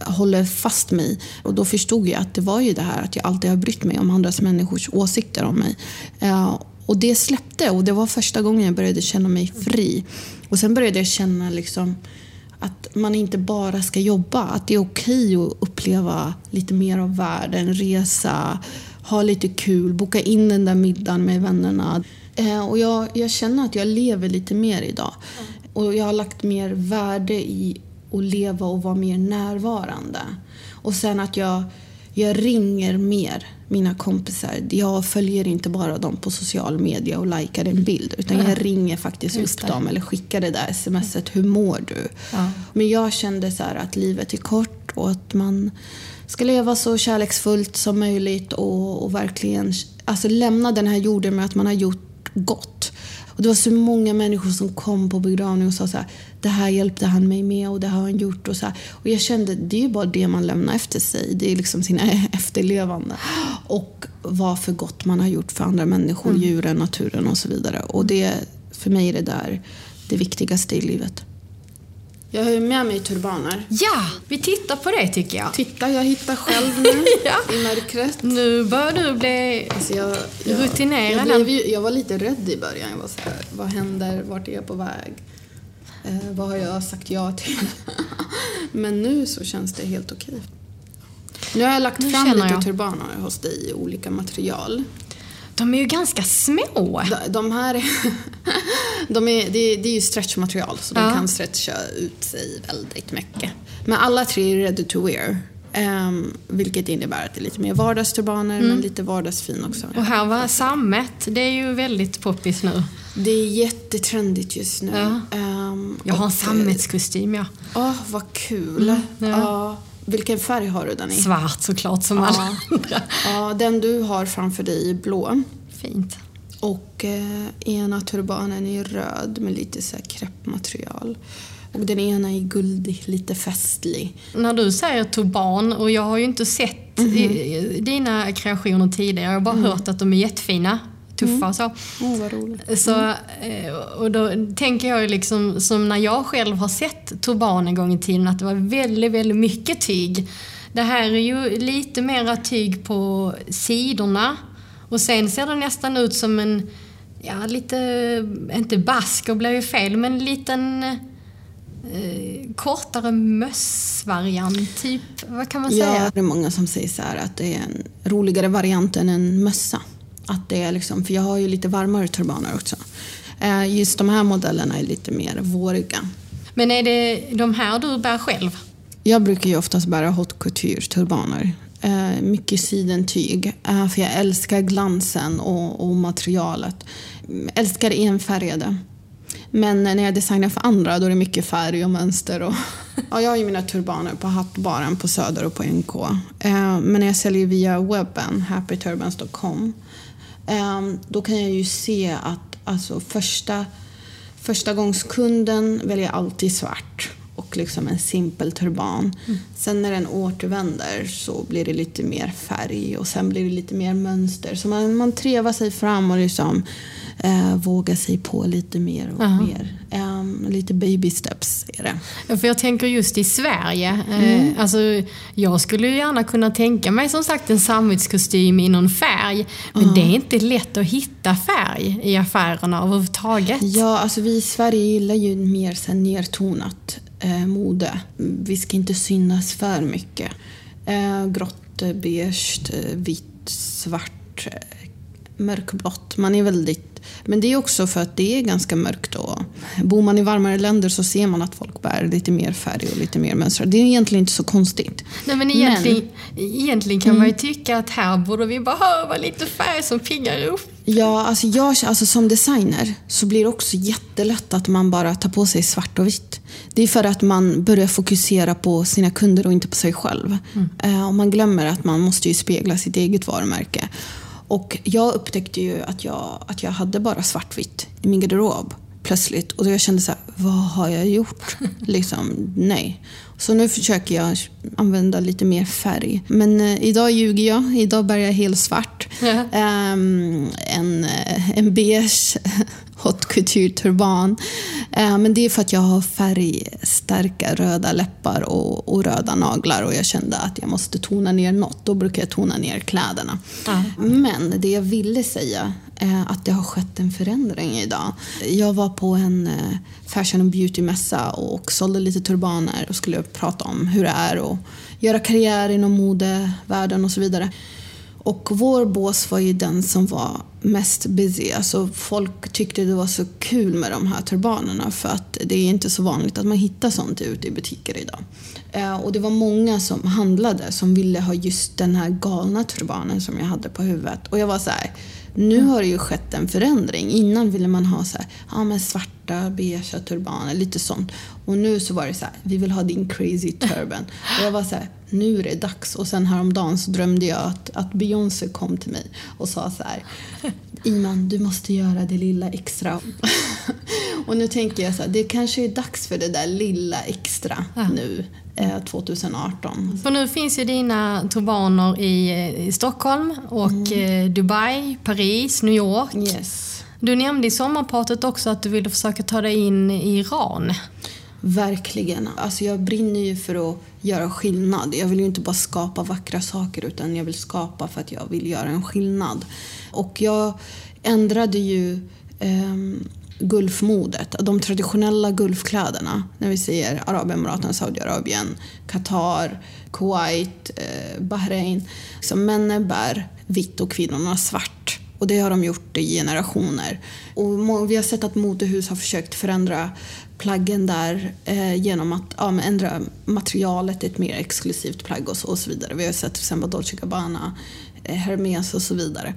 håller fast mig. Och då förstod jag att det var ju det här att jag alltid har brytt mig om andras människors åsikter om mig. Eh, och det släppte och det var första gången jag började känna mig fri. Och sen började jag känna liksom att man inte bara ska jobba. Att det är okej att uppleva lite mer av världen, resa, ha lite kul, boka in den där middagen med vännerna. Uh, och jag, jag känner att jag lever lite mer idag. Och jag har lagt mer värde i att leva och vara mer närvarande. Och sen att jag, jag ringer mer mina kompisar. Jag följer inte bara dem på social media och likar en bild. Utan jag ringer faktiskt upp dem eller skickar det där smset. Hur mår du? Ja. Men jag kände så att livet är kort och att man ska leva så kärleksfullt som möjligt och, och verkligen alltså lämna den här jorden med att man har gjort gott. Och det var så många människor som kom på begravningen och sa så här, det här hjälpte han mig med och det har han gjort. Och, så här. och jag kände, det är ju bara det man lämnar efter sig. Det är liksom sina efterlevande. Och vad för gott man har gjort för andra människor, mm. djuren, naturen och så vidare. Och det, för mig är det där det viktigaste i livet. Jag har ju med mig turbaner. Ja, vi tittar på det tycker jag. Titta, jag hittar själv nu ja. i mörkret. Nu börjar du bli alltså jag, jag, rutinerad. Jag, blev, jag var lite rädd i början. Jag var så här, vad händer? Vart är jag på väg? Eh, vad har jag sagt ja till? Men nu så känns det helt okej. Nu har jag lagt fram lite turbaner hos dig i olika material. De är ju ganska små. De, de här de är, det, det är ju stretchmaterial så ja. de kan stretcha ut sig väldigt mycket. Men alla tre är ready to wear. Um, vilket innebär att det är lite mer vardagsturbaner mm. men lite vardagsfin också. Och här var sammet, det är ju väldigt poppis nu. Det är jättetrendigt just nu. Ja. Um, jag har en sammetskostym ja. Åh, oh, vad kul. Mm, ja. uh, vilken färg har du den i? Svart såklart som alla andra. Ja, den du har framför dig är blå. Fint. Och eh, ena turbanen är röd med lite så här kreppmaterial. Och den ena är guldig, lite festlig. När du säger turban, och jag har ju inte sett mm -hmm. dina kreationer tidigare, jag har bara mm. hört att de är jättefina tuffa mm. och så. Oh, vad roligt. Så, eh, och då tänker jag liksom, som när jag själv har sett turban en gång i tiden, att det var väldigt, väldigt mycket tyg. Det här är ju lite mera tyg på sidorna och sen ser det nästan ut som en, ja lite, inte basker blir ju fel, men en liten eh, kortare mössvariant, typ. Vad kan man säga? Ja, det är många som säger så här, att det är en roligare variant än en mössa. Att det är liksom, för jag har ju lite varmare turbaner också. Eh, just de här modellerna är lite mer våriga. Men är det de här du bär själv? Jag brukar ju oftast bära haute couture-turbaner. Eh, mycket sidentyg. Eh, för jag älskar glansen och, och materialet. Älskar enfärgade. Men när jag designar för andra då är det mycket färg och mönster. Och ja, jag har ju mina turbaner på Hattbaren på Söder och på NK. Men när jag säljer via webben, happyturbans.com, då kan jag ju se att alltså, första, första gångs kunden väljer alltid svart och liksom en simpel turban. Mm. Sen när den återvänder så blir det lite mer färg och sen blir det lite mer mönster. Så man, man trevar sig fram och liksom eh, vågar sig på lite mer och Aha. mer. Um, lite baby steps är det. För jag tänker just i Sverige. Eh, mm. Eh, alltså, jag skulle ju gärna kunna tänka mig som sagt en sammetskostym i någon färg. Men uh. det är inte lätt att hitta färg i affärerna överhuvudtaget. Ja, alltså vi i Sverige gillar ju mer så nertonat eh, mode. Vi ska inte synas för mycket. Eh, grått, eh, beige, eh, vitt, svart, mörkblått. Man är väldigt men det är också för att det är ganska mörkt då. Bor man i varmare länder så ser man att folk bär lite mer färg och lite mer mönster. Det är egentligen inte så konstigt. Nej, men egentligen, men, egentligen kan mm. man ju tycka att här borde vi behöva lite färg som piggar upp. Ja, alltså, jag, alltså som designer så blir det också jättelätt att man bara tar på sig svart och vitt. Det är för att man börjar fokusera på sina kunder och inte på sig själv. Mm. Uh, och man glömmer att man måste ju spegla sitt eget varumärke. Och jag upptäckte ju att jag, att jag hade bara svartvitt i min garderob plötsligt. Och då jag kände så här, vad har jag gjort? liksom, nej. Så nu försöker jag använda lite mer färg. Men eh, idag ljuger jag. Idag bär jag helt svart. Ja. Um, en, eh, en beige haute couture-turban. Uh, men det är för att jag har färgstarka röda läppar och, och, röda naglar och jag kände att jag måste tona ner något. Då brukar jag tona ner kläderna. Ja. Men det jag ville säga Eh, att det har skett en förändring idag. Jag var på en eh, fashion and beauty-mässa och sålde lite turbaner och skulle prata om hur det är att göra karriär inom modevärlden och så vidare. Och vår bås var ju den som var mest busy. Alltså folk tyckte det var så kul med de här turbanerna för att det är inte så vanligt att man hittar sånt ute i butiker idag. Eh, och det var många som handlade som ville ha just den här galna turbanen som jag hade på huvudet. Och jag var så här, nu har det ju skett en förändring. Innan ville man ha så här, ja, men svarta, beigea turbaner, lite sånt. Och nu så var det så här, vi vill ha din crazy turban. Och jag var så här, nu är det dags. Och sen häromdagen så drömde jag att, att Beyoncé kom till mig och sa så här, Iman, du måste göra det lilla extra. och nu tänker jag så här, det kanske är dags för det där lilla extra Ja. nu, 2018. För nu finns ju dina turbaner i, i Stockholm och eh, Dubai, Paris, New York. Yes. Du nämnde i sommarpratet också att du ville försöka ta dig in i Iran. Verkligen. Alltså jag brinner ju för att göra skillnad. Jag vill ju inte bara skapa vackra saker utan jag vill skapa för att jag vill göra en skillnad. Och jag ändrade ju ehm, gulfmodet. De traditionella gulfkläderna, när vi säger Arabemiraten, Saudiarabien, Qatar, Kuwait, eh, Bahrain. Så männen bär vitt och kvinnorna svart. Och det har de gjort i generationer. Och vi har sett att modehus har försökt förändra plaggen där eh, genom att ja, ändra materialet till ett mer exklusivt plagg och så, och så vidare. Vi har sett till exempel Dolce Gabbana, eh, Hermes och så vidare.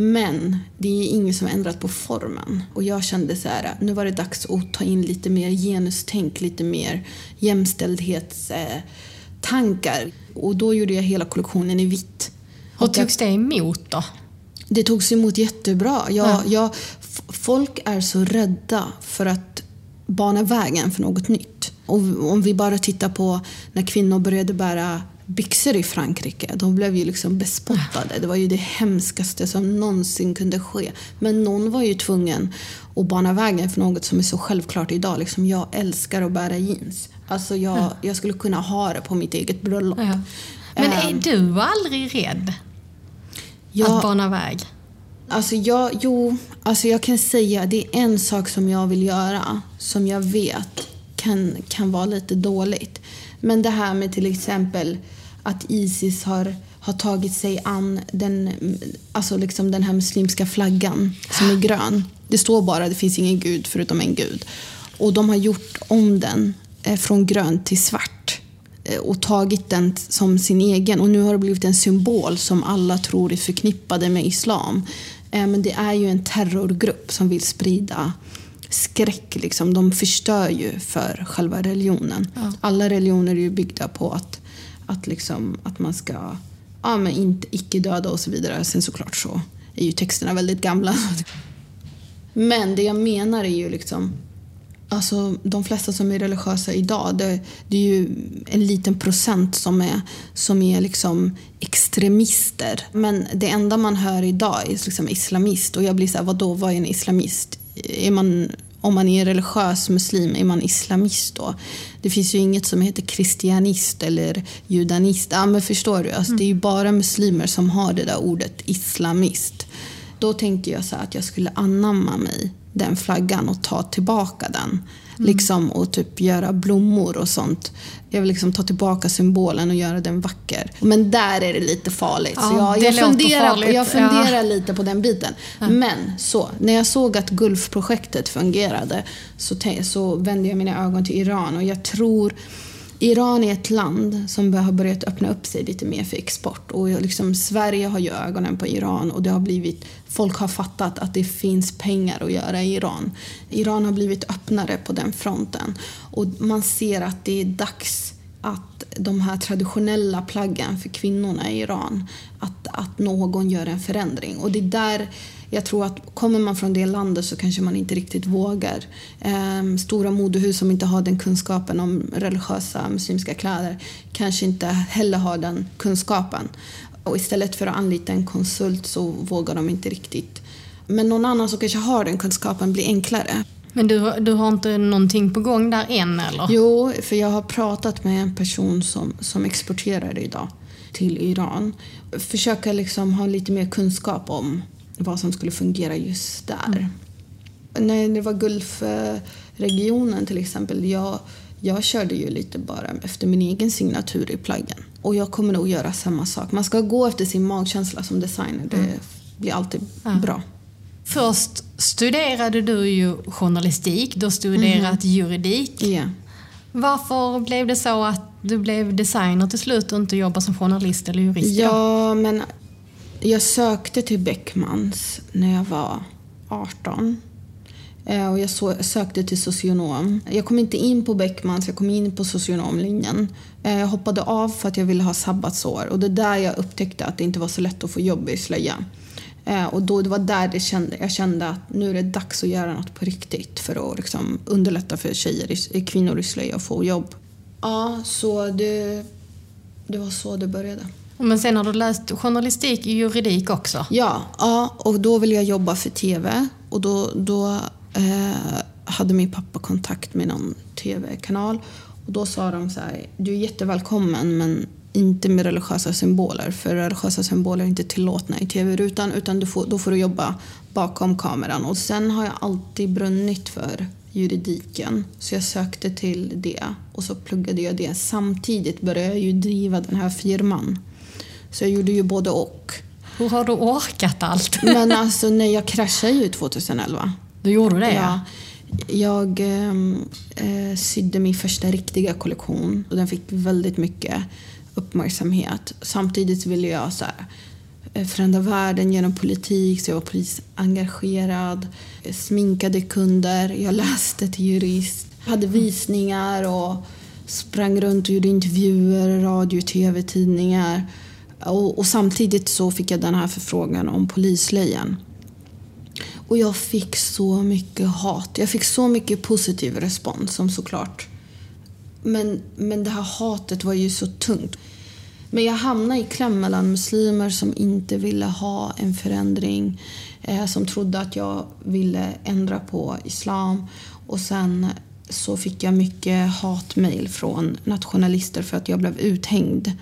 Men det är ingen som har ändrat på formen. Och jag kände så här, nu var det dags att ta in lite mer genustänk, lite mer jämställdhetstankar. Tankar. och då gjorde jag hela kollektionen i vitt. Hur togs det emot då? det togs emot jättebra. Jag, Ja. jag, folk är så rädda för att bana vägen för något nytt. Och om vi bara tittar på när kvinnor började bära byxor i Frankrike. De blev ju liksom bespottade. Det var ju det hemskaste som någonsin kunde ske. Men någon var ju tvungen att bana vägen för något som är så självklart idag. Liksom, jag älskar att bära jeans. Alltså jag, jag skulle kunna ha det på mitt eget bröllop. Ja. Men är Ehm, du aldrig rädd jag- att bana väg? Alltså jag, jo, alltså jag kan säga det är en sak som jag vill göra som jag vet kan, kan vara lite dåligt. Men det här med till exempel att Isis har, har tagit sig an den, alltså liksom den här muslimska flaggan som är grön. Det står bara det finns ingen gud förutom en gud. Och de har gjort om den eh, från grön till svart eh, och tagit den som sin egen. Och nu har det blivit en symbol som alla tror är förknippade med islam. Eh, Men det är ju en terrorgrupp som vill sprida skräck. Liksom. De förstör ju för själva religionen. Alla religioner är ju byggda på att, att, liksom, att man ska ja, men inte icke döda och så vidare. Sen såklart så är ju texterna väldigt gamla. Men det jag menar är ju liksom Alltså, de flesta som är religiösa idag, det, det är ju en liten procent som är, som är liksom extremister. Men det enda man hör idag är liksom islamist. Och jag blir så här, vadå, vad är en islamist? Är man, om man är religiös muslim, är man islamist då? Det finns ju inget som heter kristianist eller judanist. Ja, men förstår du? Alltså, Det är ju bara muslimer som har det där ordet islamist. Då tänkte jag så att jag skulle anamma mig den flaggan och ta tillbaka den. Liksom, och typ göra blommor och sånt. Jag vill liksom ta tillbaka symbolen och göra den vacker. Men där är det lite farligt. Ja, så jag, jag, funderar, farligt, jag ja. funderar lite på den biten. Men så, när jag såg att Gulfprojektet fungerade så, så vände jag mina ögon till Iran. Och jag tror Iran är ett land som har börjat öppna upp sig lite mer för export. Och liksom, Sverige har ju ögonen på Iran och det har blivit, folk har fattat att det finns pengar att göra i Iran. Iran har blivit öppnare på den fronten. Och man ser att det är dags att de här traditionella plaggen för kvinnorna i Iran, att, att någon gör en förändring. Och det är där jag tror att kommer man från det landet så kanske man inte riktigt vågar. Ehm, stora modehus som inte har den kunskapen om religiösa muslimska kläder kanske inte heller har den kunskapen. Och istället för att anlita en konsult så vågar de inte riktigt. Men någon annan som kanske har den kunskapen blir enklare. Men du, du har inte någonting på gång där än eller? Jo, för jag har pratat med en person som, som exporterar idag till Iran. Försöka liksom ha lite mer kunskap om vad som skulle fungera just där. När det var Gulfregionen till exempel, jag, jag körde ju lite bara efter min egen signatur i plaggen. Och jag kommer nog göra samma sak. Man ska gå efter sin magkänsla som designer. Det blir alltid bra. Först studerade du ju journalistik, du har studerat juridik. Ja. Varför blev det så att du blev designer till slut och inte jobbar som journalist eller jurist? Ja, men Jag sökte till Beckmans när jag var 18. Eh, och jag sökte till socionom. Jag kom inte in på Beckmans, jag kom in på socionomlinjen. Eh, jag hoppade av för att jag ville ha sabbatsår. Och det är där jag upptäckte att det inte var så lätt att få jobb i slöja. Eh, och då, det var där det kände, jag kände att nu är det dags att göra något på riktigt för att liksom underlätta för tjejer, kvinnor i slöja att få jobb. Ja, så det, det var så det började. Men sen har du läst journalistik och juridik också? Ja, ja och då ville jag jobba för TV. Och då, då eh, hade min pappa kontakt med någon TV-kanal. Och då sa de så här, du är jättevälkommen men inte med religiösa symboler. För religiösa symboler är inte tillåtna i TV-rutan utan du får, då får du jobba bakom kameran. Och sen har jag alltid brunnit för juridiken. Så jag sökte till det och så pluggade jag det. Samtidigt började jag ju driva den här firman. Så jag gjorde ju både och. Hur har du orkat allt? Men alltså, nej, jag kraschade ju 2011. Du gjorde det? Ja. Jag ehm, eh, sydde min första riktiga kollektion och den fick väldigt mycket uppmärksamhet. Samtidigt ville jag så här, eh, förändra världen genom politik, så jag var polisengagerad. Jag sminkade kunder, jag läste till jurist, hade visningar och sprang runt och gjorde intervjuer, radio, tv, tidningar. Och, och samtidigt så fick jag den här förfrågan om polislejen. Och jag fick så mycket hat. Jag fick så mycket positiv respons som såklart. Men, men det här hatet var ju så tungt. Men jag hamnade i kläm mellan muslimer som inte ville ha en förändring. Eh, som trodde att jag ville ändra på islam. Och sen så fick jag mycket hatmejl från nationalister för att jag blev uthängd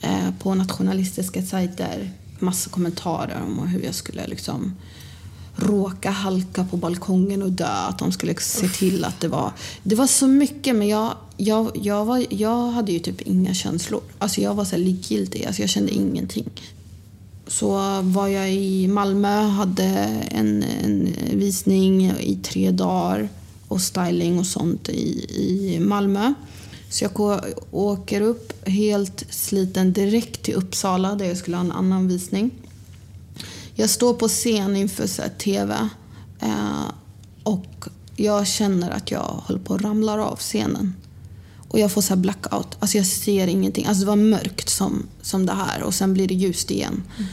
eh, på nationalistiska sajter. Massa kommentarer om hur jag skulle liksom råka halka på balkongen och dö. Att de skulle se till att det var... Det var så mycket, men jag, jag, jag, var, jag hade ju typ inga känslor. Alltså jag var så likgiltig. Alltså jag kände ingenting. Så var jag i Malmö, hade en, en visning i tre dagar och styling och sånt i, i Malmö. Så jag åker upp helt sliten direkt till Uppsala där jag skulle ha en annan visning. Jag står på scen inför så TV eh, och jag känner att jag håller på att ramla av scenen. Och jag får så blackout. Alltså jag ser ingenting. Alltså det var mörkt som, som det här och sen blir det ljust igen. Mm.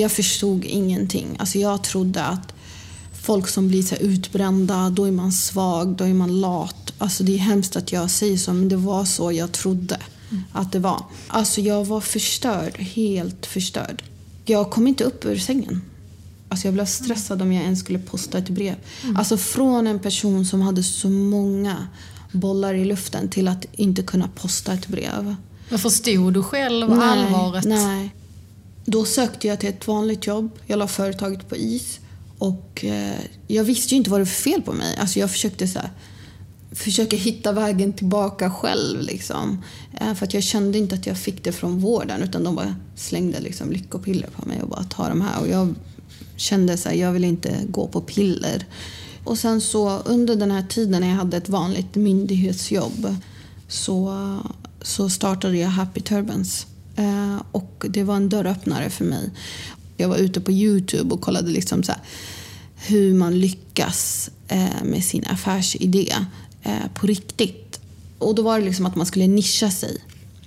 Jag förstod ingenting. Alltså jag trodde att folk som blir så utbrända, då är man svag, då är man lat. Alltså det är hemskt att jag säger så, men det var så jag trodde mm. att det var. Alltså jag var förstörd, helt förstörd. Jag kom inte upp ur sängen. Alltså jag blev stressad om jag ens skulle posta ett brev. Mm. Alltså från en person som hade så många bollar i luften till att inte kunna posta ett brev. Men förstod du själv nej, allvaret? Nej. Då sökte jag till ett vanligt jobb. Jag la företaget på is. Och eh, jag visste ju inte vad det var för fel på mig. Alltså jag försökte så här, försöka hitta vägen tillbaka själv. Liksom. Eh, för att jag kände inte att jag fick det från vården utan de bara slängde liksom lyckopiller på mig och bara ta de här. Och jag kände att jag vill inte gå på piller. Och sen så under den här tiden när jag hade ett vanligt myndighetsjobb så, så startade jag Happy Turbans. Eh, och det var en dörröppnare för mig. Jag var ute på Youtube och kollade liksom så här, hur man lyckas eh, med sin affärsidé på riktigt. Och då var det liksom att man skulle nischa sig.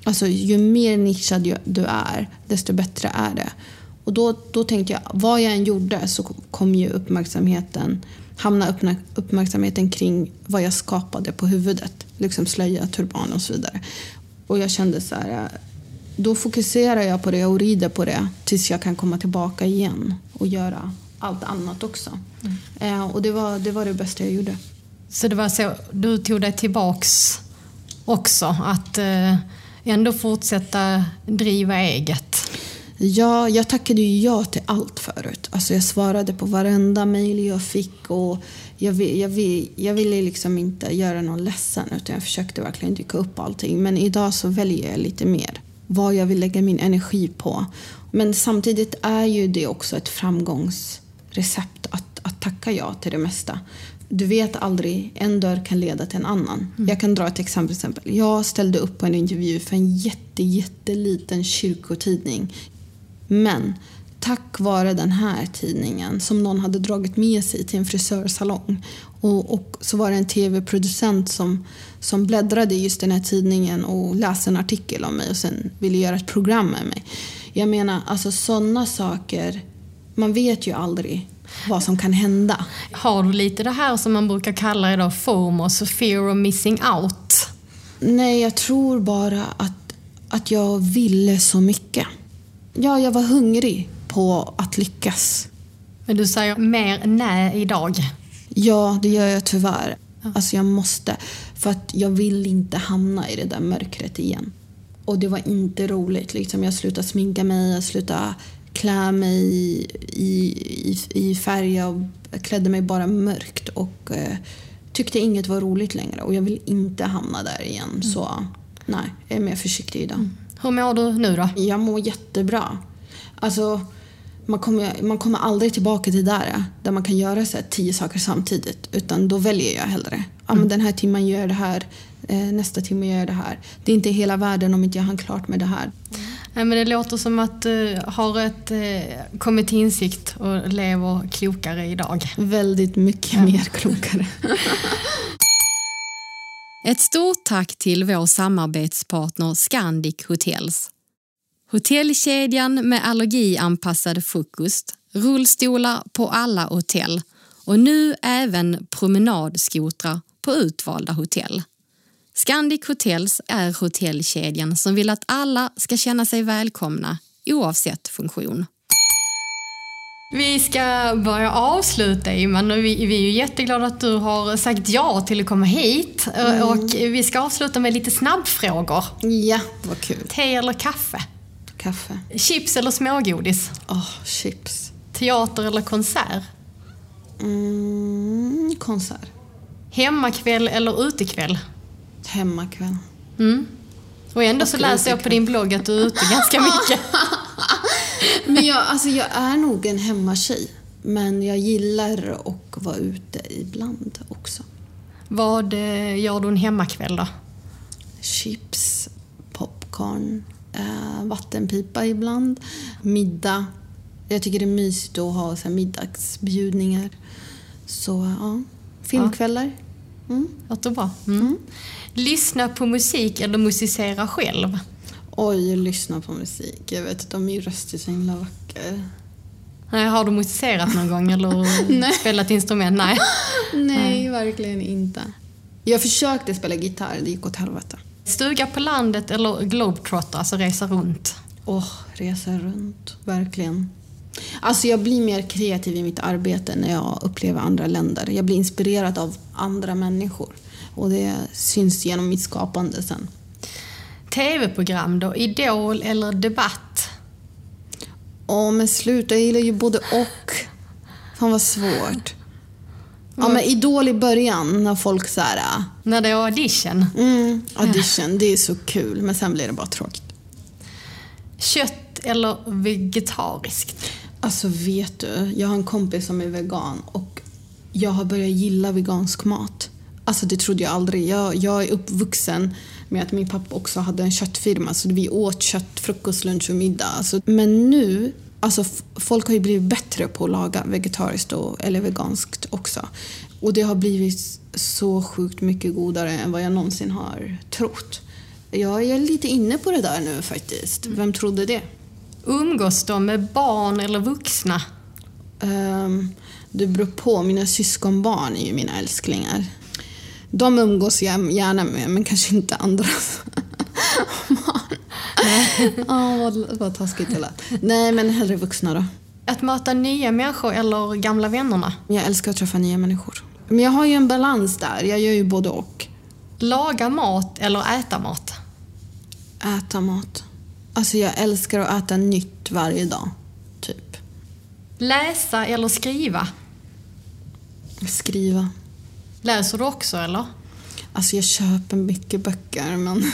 Alltså ju mer nischad du är, desto bättre är det. Och då, då tänkte jag, vad jag än gjorde så kom ju uppmärksamheten hamna uppmärksamheten kring vad jag skapade på huvudet. Liksom slöja, turban och så vidare. Och jag kände så här, då fokuserar jag på det och rider på det tills jag kan komma tillbaka igen och göra allt annat också. Mm. Eh, och det var, det var det bästa jag gjorde. Så det var så, du tog dig tillbaks också, att eh, ändå fortsätta driva eget? Ja, jag tackade ju ja till allt förut. Alltså jag svarade på varenda mejl jag fick och jag, jag, jag ville liksom inte göra någon ledsen utan jag försökte verkligen dyka upp allting. Men idag så väljer jag lite mer vad jag vill lägga min energi på. Men samtidigt är ju det också ett framgångsrecept att, att tacka ja till det mesta. Du vet aldrig, en dörr kan leda till en annan. Mm. Jag kan dra ett exempel, exempel. Jag ställde upp på en intervju för en jätte, jätteliten kyrkotidning men tack vare den här tidningen som någon hade dragit med sig till en frisörsalong. Och, och så var det en tv-producent som, som bläddrade i just den här tidningen och läste en artikel om mig och sen ville göra ett program med mig. Jag menar, alltså sådana saker, man vet ju aldrig vad som kan hända. Har du lite det här som man brukar kalla idag FOMOS, fear of missing out? Nej, jag tror bara att, att jag ville så mycket. Ja, jag var hungrig på att lyckas. Men du säger mer nej idag. Ja, det gör jag tyvärr. Alltså jag måste. För att jag vill inte hamna i det där mörkret igen. Och det var inte roligt. Liksom jag slutade sminka mig, jag slutade klä mig i, i, i färg. Jag klädde mig bara mörkt och eh, tyckte inget var roligt längre. Och jag vill inte hamna där igen. Mm. Så nej, jag är mer försiktig idag. Mm. Hur mår du nu då? Jag mår jättebra. Alltså, man kommer, man kommer aldrig tillbaka till där, där man kan göra så tio saker samtidigt. Utan då väljer jag hellre. Ja, men mm. den här timmen gör jag det här, eh, nästa timme gör jag det här. Det är inte hela världen om inte jag har klart med det här. Men det låter som att du har ett, eh, kommit till insikt och lever klokare idag. Väldigt mycket ja. mer klokare. Ett stort tack till vår samarbetspartner Scandic Hotels. Hotellkedjan med allergianpassad frukost, rullstolar på alla hotell och nu även promenadskotrar på utvalda hotell. Scandic Hotels är hotellkedjan som vill att alla ska känna sig välkomna oavsett funktion. Vi ska börja avsluta Iman och vi, vi är ju jätteglada att du har sagt ja till att komma hit. Mm. Och vi ska avsluta med lite snabbfrågor. Ja, vad kul. Te eller kaffe? Kaffe. Chips eller smågodis? Åh, oh, chips. Teater eller konsert? Mm, konsert. Hemmakväll eller utekväll? Hemmakväll. Mm. Och ändå och så läser jag på din blogg att du är ute ganska mycket. men jag, alltså jag är nog en hemmatjej. Men jag gillar att vara ute ibland också. Vad eh, gör du en hemmakväll då? Chips, popcorn, eh, vattenpipa ibland, middag. Jag tycker det är mysigt att ha så middagsbjudningar. Så ja, filmkvällar. Mm. Låter bra. Mm. Mm. Lyssna på musik eller musicera själv? Oj, lyssna på musik. Jag vet om min röst är så himla vacker. Nej, har du musicerat någon gång eller spelat instrument? Nej. Nej, verkligen inte. Jag försökte spela gitarr, det gick åt helvete. Stuga på landet eller globetrotter, alltså resa runt? Åh, oh, resa runt. Verkligen. Alltså jag blir mer kreativ i mitt arbete när jag upplever andra länder. Jag blir inspirerad av andra människor. Och det syns genom mitt skapande sen. TV-program då? Idol eller Debatt? Åh, men sluta. Jag gillar ju både och. Fan vad svårt. Ja, men Idol i början när folk så här... Äh. När det är audition? Mm, audition. Det är så kul, men sen blir det bara tråkigt. Kött eller vegetariskt? Alltså vet du, jag har en kompis som är vegan och jag har börjat gilla vegansk mat. Alltså det trodde jag aldrig. Jag, jag är uppvuxen med att min pappa också hade en köttfirma så vi åt kött frukost, lunch och middag. Alltså, men nu Alltså, folk har ju blivit bättre på att laga vegetariskt och, eller veganskt också. Och det har blivit så sjukt mycket godare än vad jag någonsin har trott. Jag är lite inne på det där nu faktiskt. Vem trodde det? Umgås de med barn eller vuxna? Um, det beror på. Mina syskonbarn är ju mina älsklingar. De umgås jag gärna med, men kanske inte andra. Ja, vad, vad taskigt det lät. Nej, men hellre vuxna då. Att möta nya människor eller gamla vännerna? Jag älskar att träffa nya människor. Men jag har ju en balans där. Jag gör ju både och. Laga mat eller äta mat? Äta mat. Alltså jag älskar att äta nytt varje dag. Typ. Läsa eller skriva? Skriva. Läser du också eller? Alltså jag köper mycket böcker men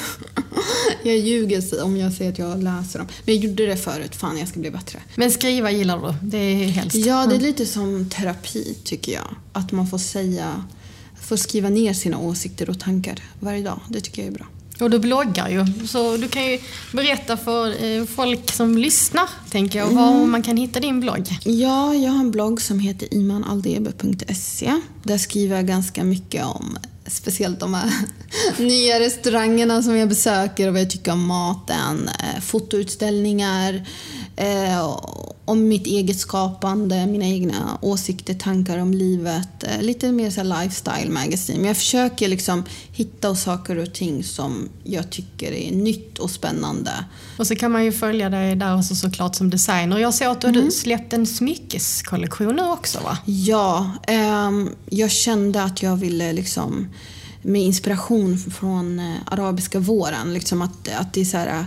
jag ljuger om jag säger att jag läser dem. Men jag gjorde det förut, fan jag ska bli bättre. Men skriva gillar du? Det är helst? Ja, det är lite som terapi tycker jag. Att man får säga, får skriva ner sina åsikter och tankar varje dag. Det tycker jag är bra. Och du bloggar ju, så du kan ju berätta för eh, folk som lyssnar, tänker jag, var man kan hitta din blogg. Ja, jag har en blogg som heter imanaldebe.se. Där skriver jag ganska mycket om speciellt de här nya restaurangerna som jag besöker och vad jag tycker om maten. Eh, fotoutställningar, eh, om mitt eget skapande, mina egna åsikter, tankar om livet. Eh, lite mer så lifestyle magazine. Men jag försöker liksom hitta saker och ting som jag tycker är nytt och spännande. Och så kan man ju följa dig där också såklart som designer. Jag ser att du har släppt en smyckeskollektion nu också va? Ja, ehm, jag kände att jag ville liksom med inspiration från eh, arabiska våren, liksom att, att det är så här, eh,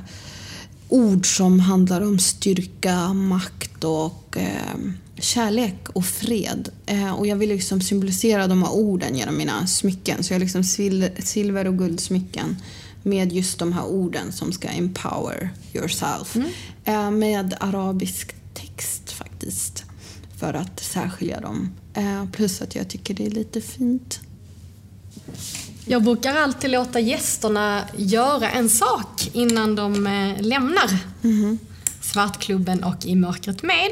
ord som handlar om styrka, makt och eh, kärlek och fred. Eh, och jag vill liksom symbolisera de här orden genom mina smycken. Så jag har liksom sil silver och guldsmycken med just de här orden som ska empower yourself. Eh, med arabisk text faktiskt. För att särskilja dem. Eh, plus att jag tycker det är lite fint. Jag brukar alltid låta gästerna göra en sak innan de eh, lämnar Svartklubben och I mörkret med.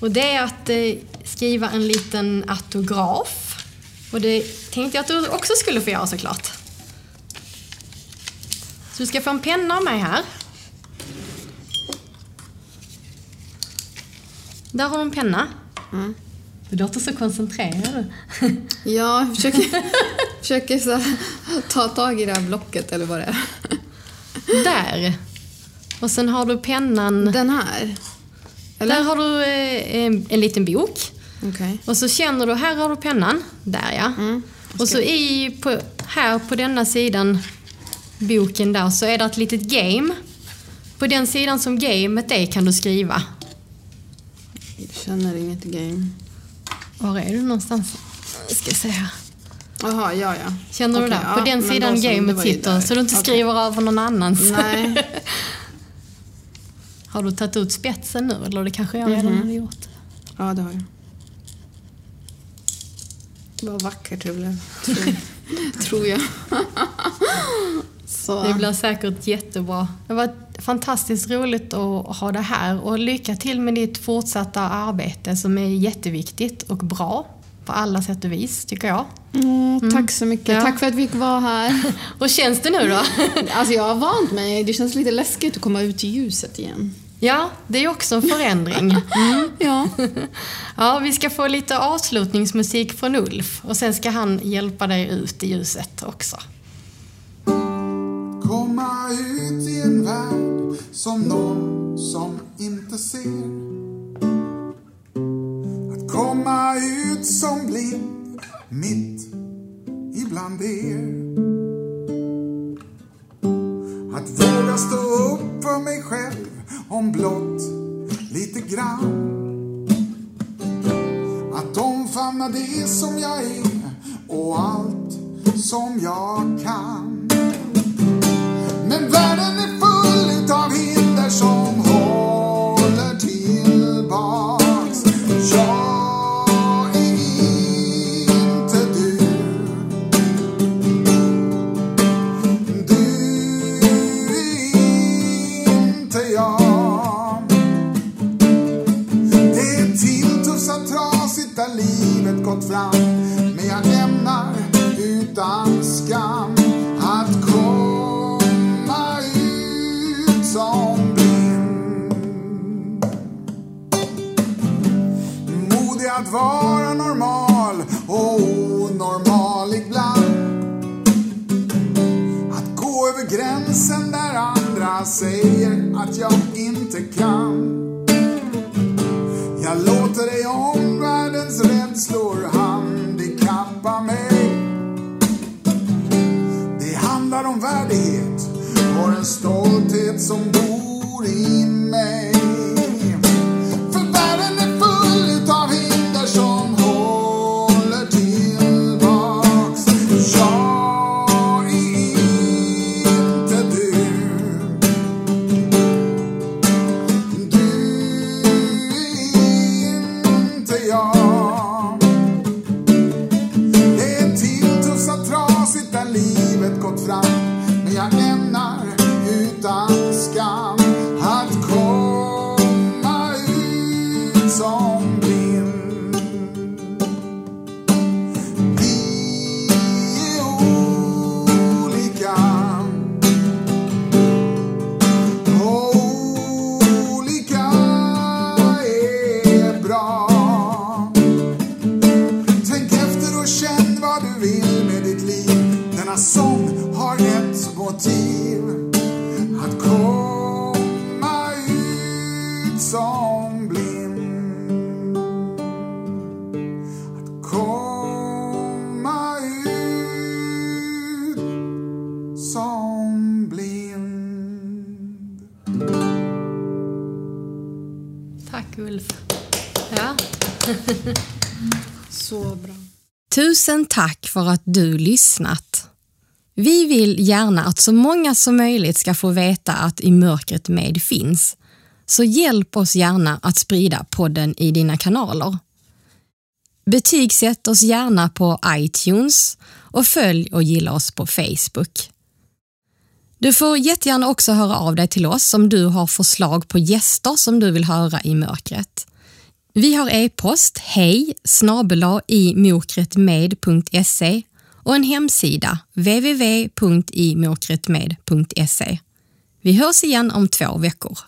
Och det är att eh, skriva en liten autograf. Och det tänkte jag att du också skulle få göra såklart. Så du ska få en penna av mig här. Där har du en penna. Du låter så koncentrerad. Ja, jag försöker, försöker så ta tag i det här blocket eller vad det är. Där. Och sen har du pennan. Den här? Där har du eh, en, en liten bok. Okej. Och så känner du, här har du pennan. Där ja. Mm. Och så i, på, här på denna sidan, boken där, så är det ett litet game. På den sidan som gamet är kan du skriva. Jag känner inget game. Var är du någonstans? Jag ska se här. Jaha, ja, ja. Känner du där? ja, på den sidan det gamet sitter, så du inte Okej. skriver över någon annans. Nej. har du tagit ut spetsen nu? Eller det kanske jag redan Mhm. hade gjort? Ja, det har jag. Vad vackert det blev. Tror jag. Så. Det blir säkert jättebra. Det var fantastiskt roligt att ha det här och lycka till med ditt fortsatta arbete som är jätteviktigt och bra på alla sätt och vis, tycker jag. Åh, Tack så mycket. Ja. Tack för att vi fick vara här. Och känns det nu då? Alltså jag har vant mig. Det känns lite läskigt att komma ut i ljuset igen. Ja, det är också en förändring. Mm. Ja. Ja, vi ska få lite avslutningsmusik från Ulf och sen ska han hjälpa dig ut i ljuset också. Ut i en värld som någon som inte ser. Att komma ut som blind mitt ibland er. Att våga stå upp för mig själv om blott lite grann. Att omfamna det som jag är och allt som jag kan. Men världen är full utav hinder som håller tillbaks. Jag är inte du. Du är inte jag. Det är tilltufsat trasigt där livet gått fram. Men jag ämnar utan som blind. Modig att vara normal och onormal ibland. Att gå över gränsen där andra säger att jag inte kan. Jag låter dig omvärldens rädslor handikappa mig. Det handlar om värdighet har en stolthet som bor i mig. Tusen tack för att du lyssnat. Vi vill gärna att så många som möjligt ska få veta att I mörkret med finns. Så hjälp oss gärna att sprida podden i dina kanaler. Betygsätt oss gärna på iTunes och följ och gilla oss på Facebook. Du får jättegärna också höra av dig till oss om du har förslag på gäster som du vill höra i mörkret. Vi har e-post hej imokretmed.se i och en hemsida www.imokretmed.se. Vi hörs igen om två veckor.